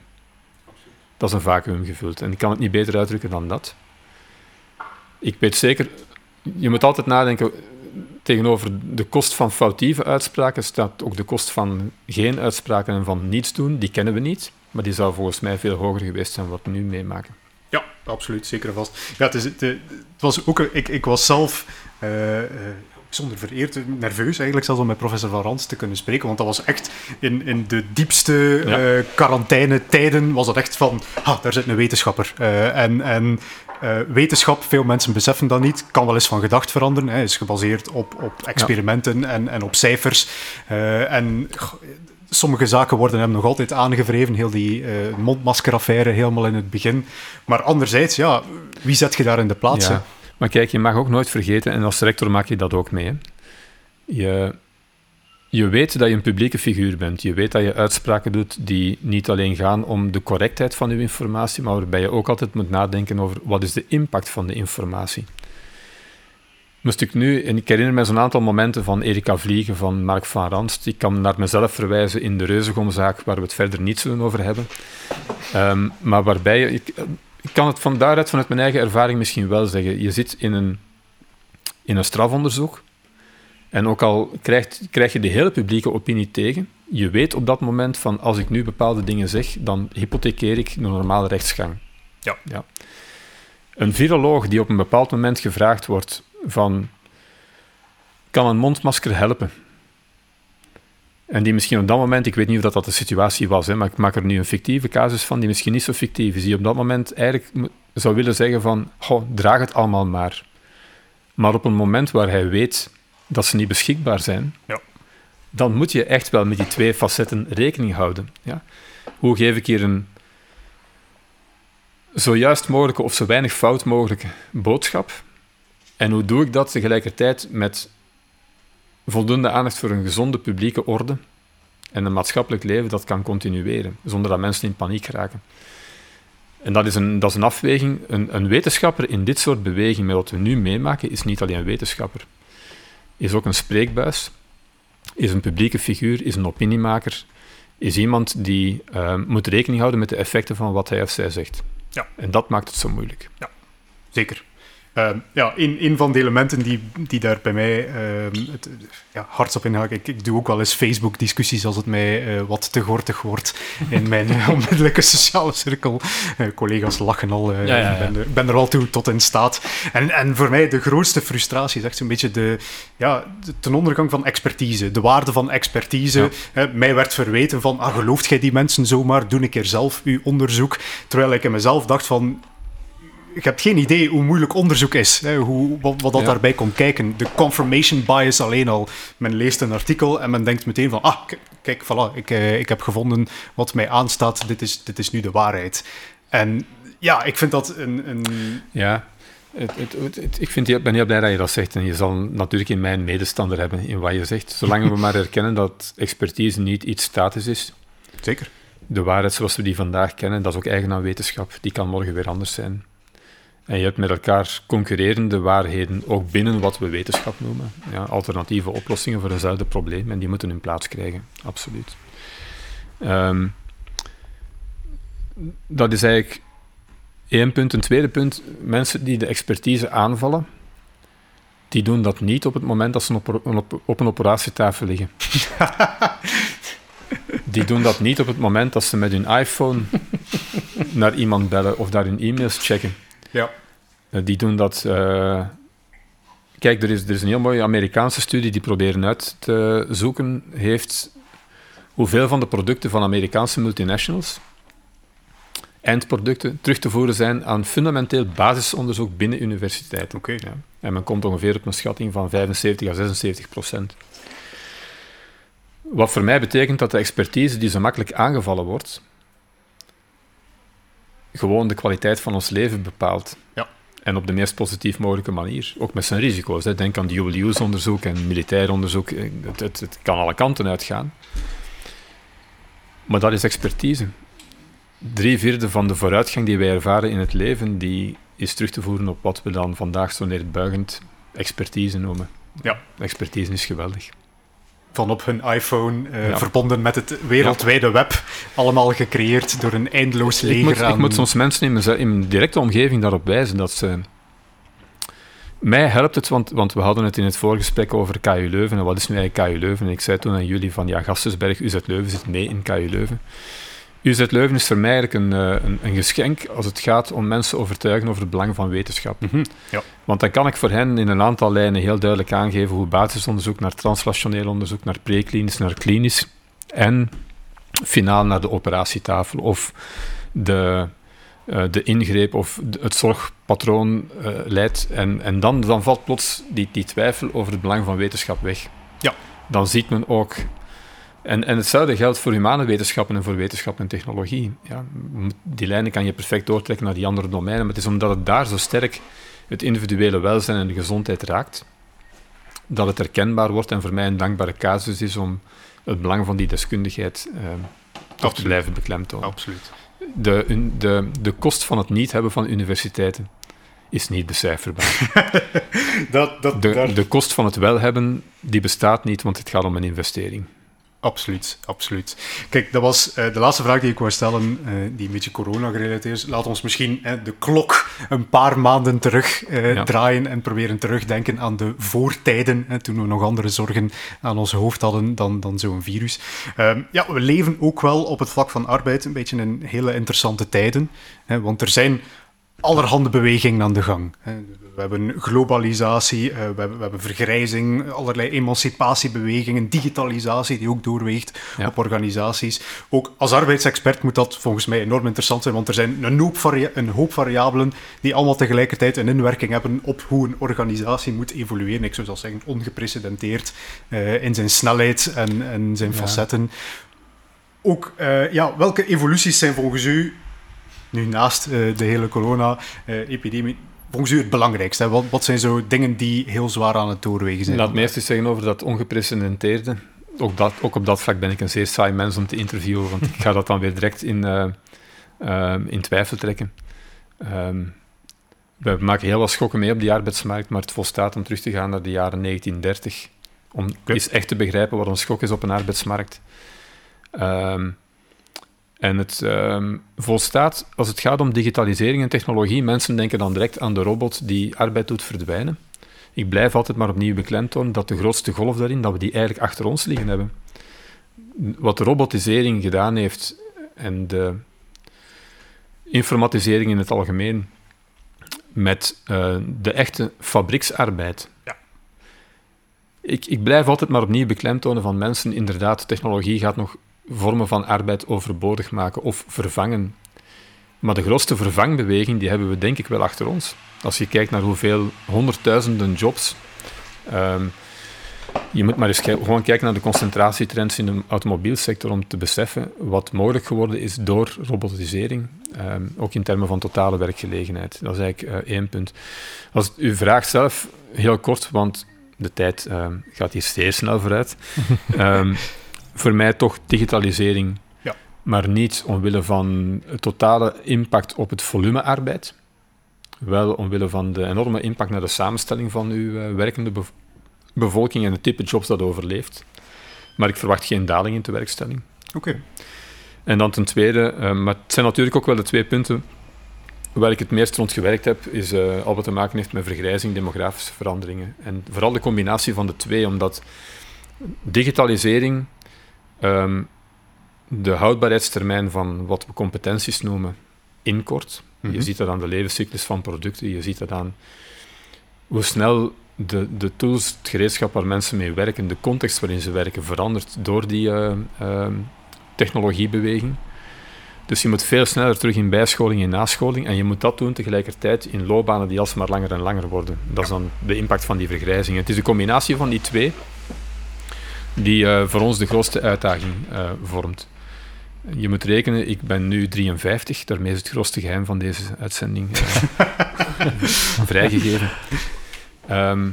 Dat is een vacuüm gevuld. En ik kan het niet beter uitdrukken dan dat. Ik weet zeker, je moet altijd nadenken, tegenover de kost van foutieve uitspraken staat ook de kost van geen uitspraken en van niets doen. Die kennen we niet, maar die zou volgens mij veel hoger geweest zijn wat we nu meemaken. Ja, absoluut, zeker en vast. Ja, het, is, het, het was ook, ik, ik was zelf uh, uh, zonder vereerd, nerveus eigenlijk zelfs om met professor Van Rans te kunnen spreken, want dat was echt in, in de diepste ja. uh, quarantainetijden was dat echt van, ah, daar zit een wetenschapper. en en wetenschap, veel mensen beseffen dat niet, kan wel eens van gedacht veranderen, hè, is gebaseerd op, op experimenten ja. en, en op cijfers. en sommige zaken worden hem nog altijd aangevreven, heel die uh, mondmaskeraffaire helemaal in het begin. Maar anderzijds, ja, wie zet je daar in de plaats? Ja. Maar kijk, je mag ook nooit vergeten, en als rector maak je dat ook mee. Hè. Je, je weet dat je een publieke figuur bent. Je weet dat je uitspraken doet die niet alleen gaan om de correctheid van je informatie, maar waarbij je ook altijd moet nadenken over wat is de impact van de informatie. moest ik nu, ik herinner me zo'n aantal momenten van Erika Vliegen, van Mark van Ranst. Ik kan naar mezelf verwijzen in de Reuzegomzaak, waar we het verder niet zullen over hebben. Ehm, maar waarbij, ik, ik kan het van daaruit, vanuit mijn eigen ervaring misschien wel zeggen. Je zit in een, in een strafonderzoek. En ook al krijgt, krijg je de hele publieke opinie tegen, je weet op dat moment van als ik nu bepaalde dingen zeg, dan hypothekeer ik de normale rechtsgang. Ja. ja. Een viroloog die op een bepaald moment gevraagd wordt van kan een mondmasker helpen? En die misschien op dat moment, ik weet niet of dat, dat de situatie was, hè, maar ik maak er nu een fictieve casus van die misschien niet zo fictief is, die op dat moment eigenlijk zou willen zeggen van, goh, draag het allemaal maar. Maar op een moment waar hij weet dat ze niet beschikbaar zijn, Ja. dan moet je echt wel met die twee facetten rekening houden. Ja? Hoe geef ik hier een zo juist mogelijke of zo weinig fout mogelijke boodschap? En hoe doe ik dat tegelijkertijd met voldoende aandacht voor een gezonde publieke orde en een maatschappelijk leven dat kan continueren, zonder dat mensen in paniek raken? En dat is een, dat is een afweging. Een, een wetenschapper in dit soort beweging, met wat we nu meemaken, is niet alleen een wetenschapper. Is ook een spreekbuis, is een publieke figuur, is een opiniemaker, is iemand die eh, moet rekening houden met de effecten van wat hij of zij zegt. Ja. En dat maakt het zo moeilijk. Zeker. Ehm, ja, een, een van de elementen die, die daar bij mij ehm, het, ja, hardst op inhaken. Ik, ik doe ook wel eens Facebook-discussies als het mij eh, wat te gortig wordt in mijn eh, onmiddellijke sociale cirkel. Eh, collega's lachen al. Ja, ja, ja. Ik ben, er, ik ben er al toe tot in staat. En, en voor mij de grootste frustratie is echt zo'n beetje de, ja, de ten ondergang van expertise. De waarde van expertise. Mij werd verweten van, ah, gelooft jij die mensen zomaar? Doe een keer zelf uw onderzoek. Terwijl ik in mezelf dacht van, je hebt geen idee hoe moeilijk onderzoek is. Hè, hoe, wat, wat dat Ja. daarbij komt kijken. De confirmation bias alleen al. Men leest een artikel en men denkt meteen van... Ah, kijk, voilà, ik, eh, ik heb gevonden wat mij aanstaat. Dit is, dit is nu de waarheid. En ja, ik vind dat een... een Ja, het, het, ik vind, ik ben heel blij dat je dat zegt. En je zal natuurlijk in mijn medestander hebben in wat je zegt. Zolang we maar erkennen dat expertise niet iets statisch is. zeker. De waarheid zoals we die vandaag kennen, dat is ook eigen aan wetenschap. Die kan morgen weer anders zijn. En je hebt met elkaar concurrerende waarheden, ook binnen wat we wetenschap noemen. Ja, alternatieve oplossingen voor eenzelfde probleem. En die moeten hun plaats krijgen, absoluut. Ehm, dat is eigenlijk één punt. Een tweede punt, mensen die de expertise aanvallen, die doen dat niet op het moment dat ze op, op, op een operatietafel liggen. Die doen dat niet op het moment dat ze met hun iPhone naar iemand bellen of daar hun e-mails checken. Ja. Eh, die doen dat. eh, Kijk, er is, er is een heel mooie Amerikaanse studie die proberen uit te zoeken heeft hoeveel van de producten van Amerikaanse multinationals, eindproducten, terug te voeren zijn aan fundamenteel basisonderzoek binnen universiteiten. Oké. Ja. En men komt ongeveer op een schatting van 75 à 76 procent. Wat voor mij betekent dat de expertise die zo makkelijk aangevallen wordt, gewoon de kwaliteit van ons leven bepaalt. Ja. En op de meest positief mogelijke manier. Ook met zijn risico's. Hè. Denk aan dual use onderzoek en militair onderzoek. Eh, Het, het, het kan alle kanten uitgaan. Maar dat is expertise. Drie vierde van de vooruitgang die wij ervaren in het leven, die is terug te voeren op wat we dan vandaag zo neerbuigend expertise noemen. Ja. Expertise is geweldig. Van op hun iPhone, eh, Ja. verbonden met het wereldwijde web. Allemaal gecreëerd door een eindeloos leger Ik moet, ik aan- moet soms mensen in mijn, in mijn directe omgeving daarop wijzen dat ze... Mij helpt het, want, want we hadden het in het voorgesprek over KU Leuven. En wat is nu eigenlijk KU Leuven? En ik zei toen aan jullie van, ja, Gastensberg, UZ Leuven zit mee in KU Leuven. UZ Leuven is voor mij eigenlijk een, eh, een, een geschenk als het gaat om mensen overtuigen over het belang van wetenschap. Mhm, ja. Want dan kan ik voor hen in een aantal lijnen heel duidelijk aangeven hoe basisonderzoek naar translationeel onderzoek, naar preklinisch, naar klinisch en finaal naar de operatietafel of de, eh, de ingreep of het zorgpatroon eh, leidt. En, en dan, dan valt plots die, die twijfel over het belang van wetenschap weg. Ja. Dan ziet men ook... En, en hetzelfde geldt voor humane wetenschappen en voor wetenschap en technologie. Ja, die lijnen kan je perfect doortrekken naar die andere domeinen, maar het is omdat het daar zo sterk het individuele welzijn en de gezondheid raakt, dat het herkenbaar wordt en voor mij een dankbare casus is om het belang van die deskundigheid eh, toch te blijven beklemtonen. Absoluut. De, de, de kost van het niet hebben van universiteiten is niet becijferbaar. dat, dat, De, daar- de kost van het wel hebben, die bestaat niet, want het gaat om een investering. Absoluut, absoluut. Kijk, dat was eh, de laatste vraag die ik wou stellen, eh, die een beetje corona-gerelateerd is. Laat ons misschien eh, de klok een paar maanden terug Ja. draaien en proberen terugdenken aan de voortijden, toen we nog andere zorgen aan ons hoofd hadden dan, dan zo'n virus. Ehm, ja, we leven ook wel op het vlak van arbeid een beetje in hele interessante tijden, want er zijn allerhande bewegingen aan de gang. We hebben globalisatie, eh, we, hebben, we hebben vergrijzing, allerlei emancipatiebewegingen, digitalisatie die ook doorweegt Ja. op organisaties. Ook als arbeidsexpert moet dat volgens mij enorm interessant zijn, want er zijn een hoop, varia- een hoop variabelen die allemaal tegelijkertijd een inwerking hebben op hoe een organisatie moet evolueren. Ik zou zelfs zeggen ongeprecedenteerd eh, in zijn snelheid en, en zijn Ja. facetten. Ook, eh, ja, welke evoluties zijn volgens u nu naast eh, de hele corona-epidemie, volgens u het belangrijkste? Hè? Wat, wat zijn zo dingen die heel zwaar aan het doorwegen zijn? Laat me eerst eens zeggen over dat ongeprecedenteerde. Ook, dat, ook op dat vlak ben ik een zeer saai mens om te interviewen, want ik ga dat dan weer direct in, eh, eh, in twijfel trekken. Ehm, we maken heel wat schokken mee op die arbeidsmarkt, maar het volstaat om terug te gaan naar de jaren 1930, om eens echt te begrijpen wat een schok is op een arbeidsmarkt. Ehm, en het ehm, volstaat, als het gaat om digitalisering en technologie, mensen denken dan direct aan de robot die arbeid doet verdwijnen. Ik blijf altijd maar opnieuw beklemtonen dat de grootste golf daarin, dat we die eigenlijk achter ons liggen hebben. Wat de robotisering gedaan heeft en de informatisering in het algemeen met eh, de echte fabrieksarbeid. Ja. Ik, ik blijf altijd maar opnieuw beklemtonen van mensen, inderdaad, technologie gaat nog vormen van arbeid overbodig maken of vervangen. Maar de grootste vervangbeweging, die hebben we denk ik wel achter ons. Als je kijkt naar hoeveel honderdduizenden jobs. ehm, je moet maar eens gewoon kijken naar de concentratietrends in de automobielsector om te beseffen wat mogelijk geworden is door robotisering. ehm, ook in termen van totale werkgelegenheid. Dat is eigenlijk eh, één punt. Als u vraagt zelf, heel kort, want de tijd ehm, gaat hier zeer snel vooruit. Voor mij toch digitalisering, Ja. maar niet omwille van het totale impact op het volume arbeid. Wel omwille van de enorme impact naar de samenstelling van uw eh, werkende bev- bevolking en het type jobs dat overleeft. Maar ik verwacht geen daling in de werkstelling. Oké. En dan ten tweede, eh, maar het zijn natuurlijk ook wel de twee punten waar ik het meest rond gewerkt heb, is eh, al wat te maken heeft met vergrijzing, demografische veranderingen. En vooral de combinatie van de twee, omdat digitalisering ehm, de houdbaarheidstermijn van wat we competenties noemen inkort. Mhm. Je ziet dat aan de levenscyclus van producten, je ziet dat aan hoe snel de, de tools, het gereedschap waar mensen mee werken, de context waarin ze werken, verandert door die eh, ehm, technologiebeweging. Dus je moet veel sneller terug in bijscholing en nascholing. En je moet dat doen tegelijkertijd in loopbanen die alsmaar langer en langer worden. Dat is dan de impact van die vergrijzing. Het is de combinatie van die twee die eh, voor ons de grootste uitdaging eh, vormt. Je moet rekenen, ik ben nu 53, daarmee is het grootste geheim van deze uitzending eh, vrijgegeven. Ehm,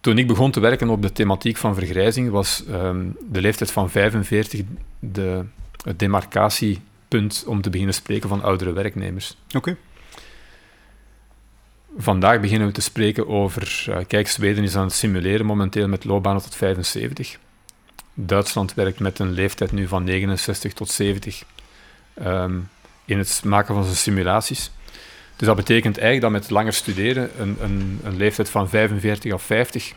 toen ik begon te werken op de thematiek van vergrijzing, was ehm, de leeftijd van 45 de, het demarcatiepunt om te beginnen spreken van oudere werknemers. Oké. Vandaag beginnen we te spreken over... eh, kijk, Zweden is aan het simuleren momenteel met loopbanen tot 75. Duitsland werkt met een leeftijd nu van 69 tot 70 ehm, in het maken van zijn simulaties. Dus dat betekent eigenlijk dat met langer studeren een, een, een leeftijd van 45 of 50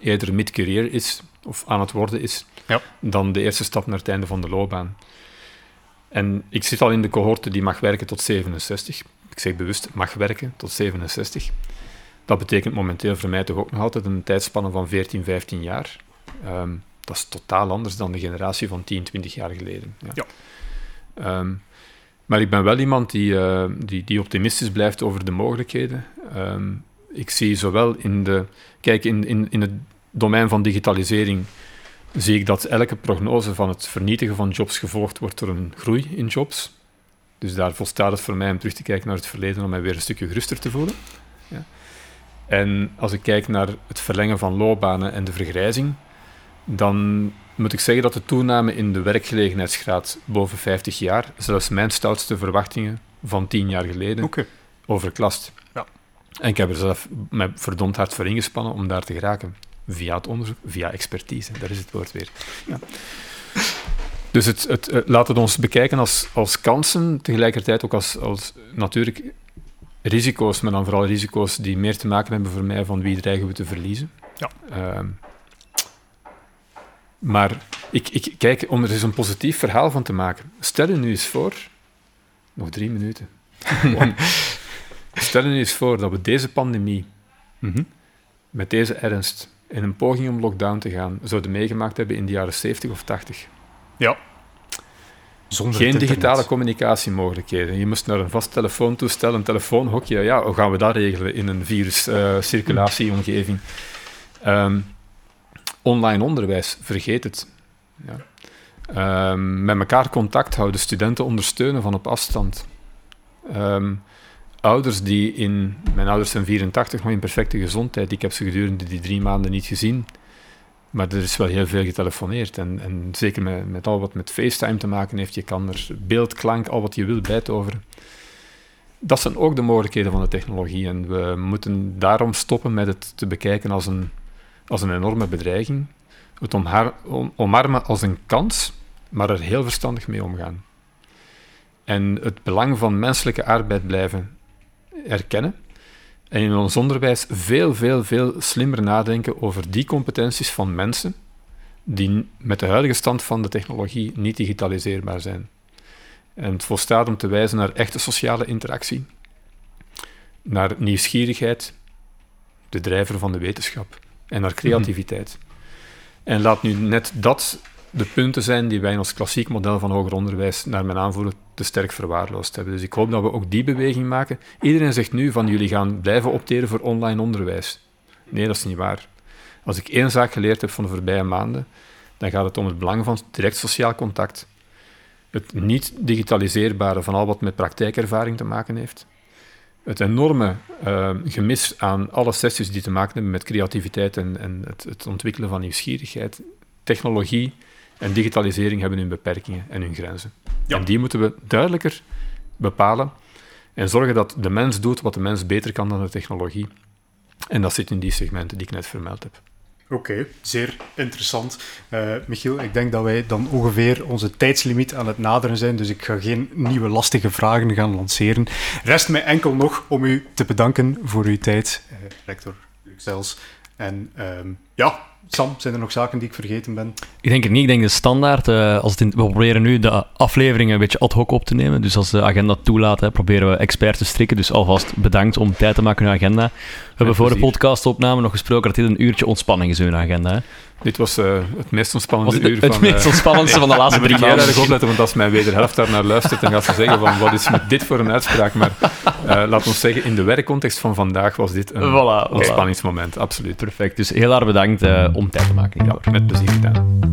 eerder mid-career is, of aan het worden is, Ja. dan de eerste stap naar het einde van de loopbaan. En ik zit al in de cohorte die mag werken tot 67. Ik zeg bewust mag werken tot 67. Dat betekent momenteel voor mij toch ook nog altijd een tijdspanne van 14, 15 jaar. Ehm, dat is totaal anders dan de generatie van 10, 20 jaar geleden. Ja. Ja. Ehm, maar ik ben wel iemand die, eh, die, die optimistisch blijft over de mogelijkheden. Ehm, ik zie zowel in de... Kijk, in, in, in het domein van digitalisering zie ik dat elke prognose van het vernietigen van jobs gevolgd wordt door een groei in jobs. Dus daar volstaat het voor mij om terug te kijken naar het verleden om mij weer een stukje geruster te voelen. Ja. En als ik kijk naar het verlengen van loopbanen en de vergrijzing, dan moet ik zeggen dat de toename in de werkgelegenheidsgraad boven 50 jaar, zelfs mijn stoutste verwachtingen van 10 jaar geleden, overklast. Ja. En ik heb er zelf met verdomd hard voor ingespannen om daar te geraken. Via het onderzoek, via expertise. Daar is het woord weer. Ja. Dus het, het, laat het ons bekijken als, als kansen, tegelijkertijd ook als, als natuurlijk risico's, maar dan vooral risico's die meer te maken hebben voor mij van wie dreigen we te verliezen. Ja. Ehm, maar ik, ik, kijk, om er eens een positief verhaal van te maken. Stel je nu eens voor, nog drie minuten. Stel je nu eens voor dat we deze pandemie Mhm. met deze ernst in een poging om lockdown te gaan zouden meegemaakt hebben in de jaren 70 of 80. Ja. Zonder Geen digitale internet. communicatiemogelijkheden. Je moest naar een vast telefoontoestel, een telefoonhokje. Ja, hoe gaan we dat regelen in een viruscirculatieomgeving? Ehm, online onderwijs, vergeet het. Ja. Ehm, met elkaar contact houden, studenten ondersteunen van op afstand. Ehm, ouders die in... Mijn ouders zijn 84, nog in perfecte gezondheid. Ik heb ze gedurende die drie maanden niet gezien. Maar er is wel heel veel getelefoneerd. En, en zeker met, met al wat met FaceTime te maken heeft, je kan er beeld, klank, al wat je wil bijtoveren. Dat zijn ook de mogelijkheden van de technologie. En we moeten daarom stoppen met het te bekijken als een, als een enorme bedreiging. Het omhaar- om- omarmen als een kans, maar er heel verstandig mee omgaan. En het belang van menselijke arbeid blijven erkennen. En in ons onderwijs veel, veel, veel slimmer nadenken over die competenties van mensen die met de huidige stand van de technologie niet digitaliseerbaar zijn. En het volstaat om te wijzen naar echte sociale interactie, naar nieuwsgierigheid, de drijver van de wetenschap, en naar creativiteit. En laat nu net dat de punten zijn die wij in ons klassiek model van hoger onderwijs naar mijn aanvoelen te sterk verwaarloosd hebben. Dus ik hoop dat we ook die beweging maken. Iedereen zegt nu van jullie gaan blijven opteren voor online onderwijs. Nee, dat is niet waar. Als ik één zaak geleerd heb van de voorbije maanden, dan gaat het om het belang van direct sociaal contact. Het niet digitaliseerbare van al wat met praktijkervaring te maken heeft. Het enorme eh, gemis aan alle sessies die te maken hebben met creativiteit en, en het, het ontwikkelen van nieuwsgierigheid. Technologie en digitalisering hebben hun beperkingen en hun grenzen. Ja. En die moeten we duidelijker bepalen en zorgen dat de mens doet wat de mens beter kan dan de technologie. En dat zit in die segmenten die ik net vermeld heb. Oké, zeer interessant. Eh, Michiel, ik denk dat wij dan ongeveer onze tijdslimiet aan het naderen zijn, dus ik ga geen nieuwe lastige vragen gaan lanceren. Rest mij enkel nog om u te bedanken voor uw tijd, eh, rector Luxels. En ehm, ja, Sam, zijn er nog zaken die ik vergeten ben? Ik denk het niet. Ik denk de standaard. eh, als we proberen nu de afleveringen een beetje ad hoc op te nemen. Dus als de agenda toelaat, hè, proberen we expert te strikken. Dus alvast bedankt om tijd te maken in uw agenda. We hebben voor de podcastopname nog gesproken dat dit een uurtje ontspanning is in uw agenda. Hè. Dit was eh, het meest ontspannende Was het uur het van... meest eh, ontspannendste van de laatste moet drie ik heel maanden. erg opletten, want als mijn wederhelft daar naar luistert, dan gaat ze zeggen van, wat is met dit voor een uitspraak? Maar eh laat ons zeggen, in de werkcontext van vandaag was dit een Voilà, voilà. ontspanningsmoment, absoluut. Perfect. Dus heel erg bedankt eh, om tijd te maken. Ja, met plezier gedaan.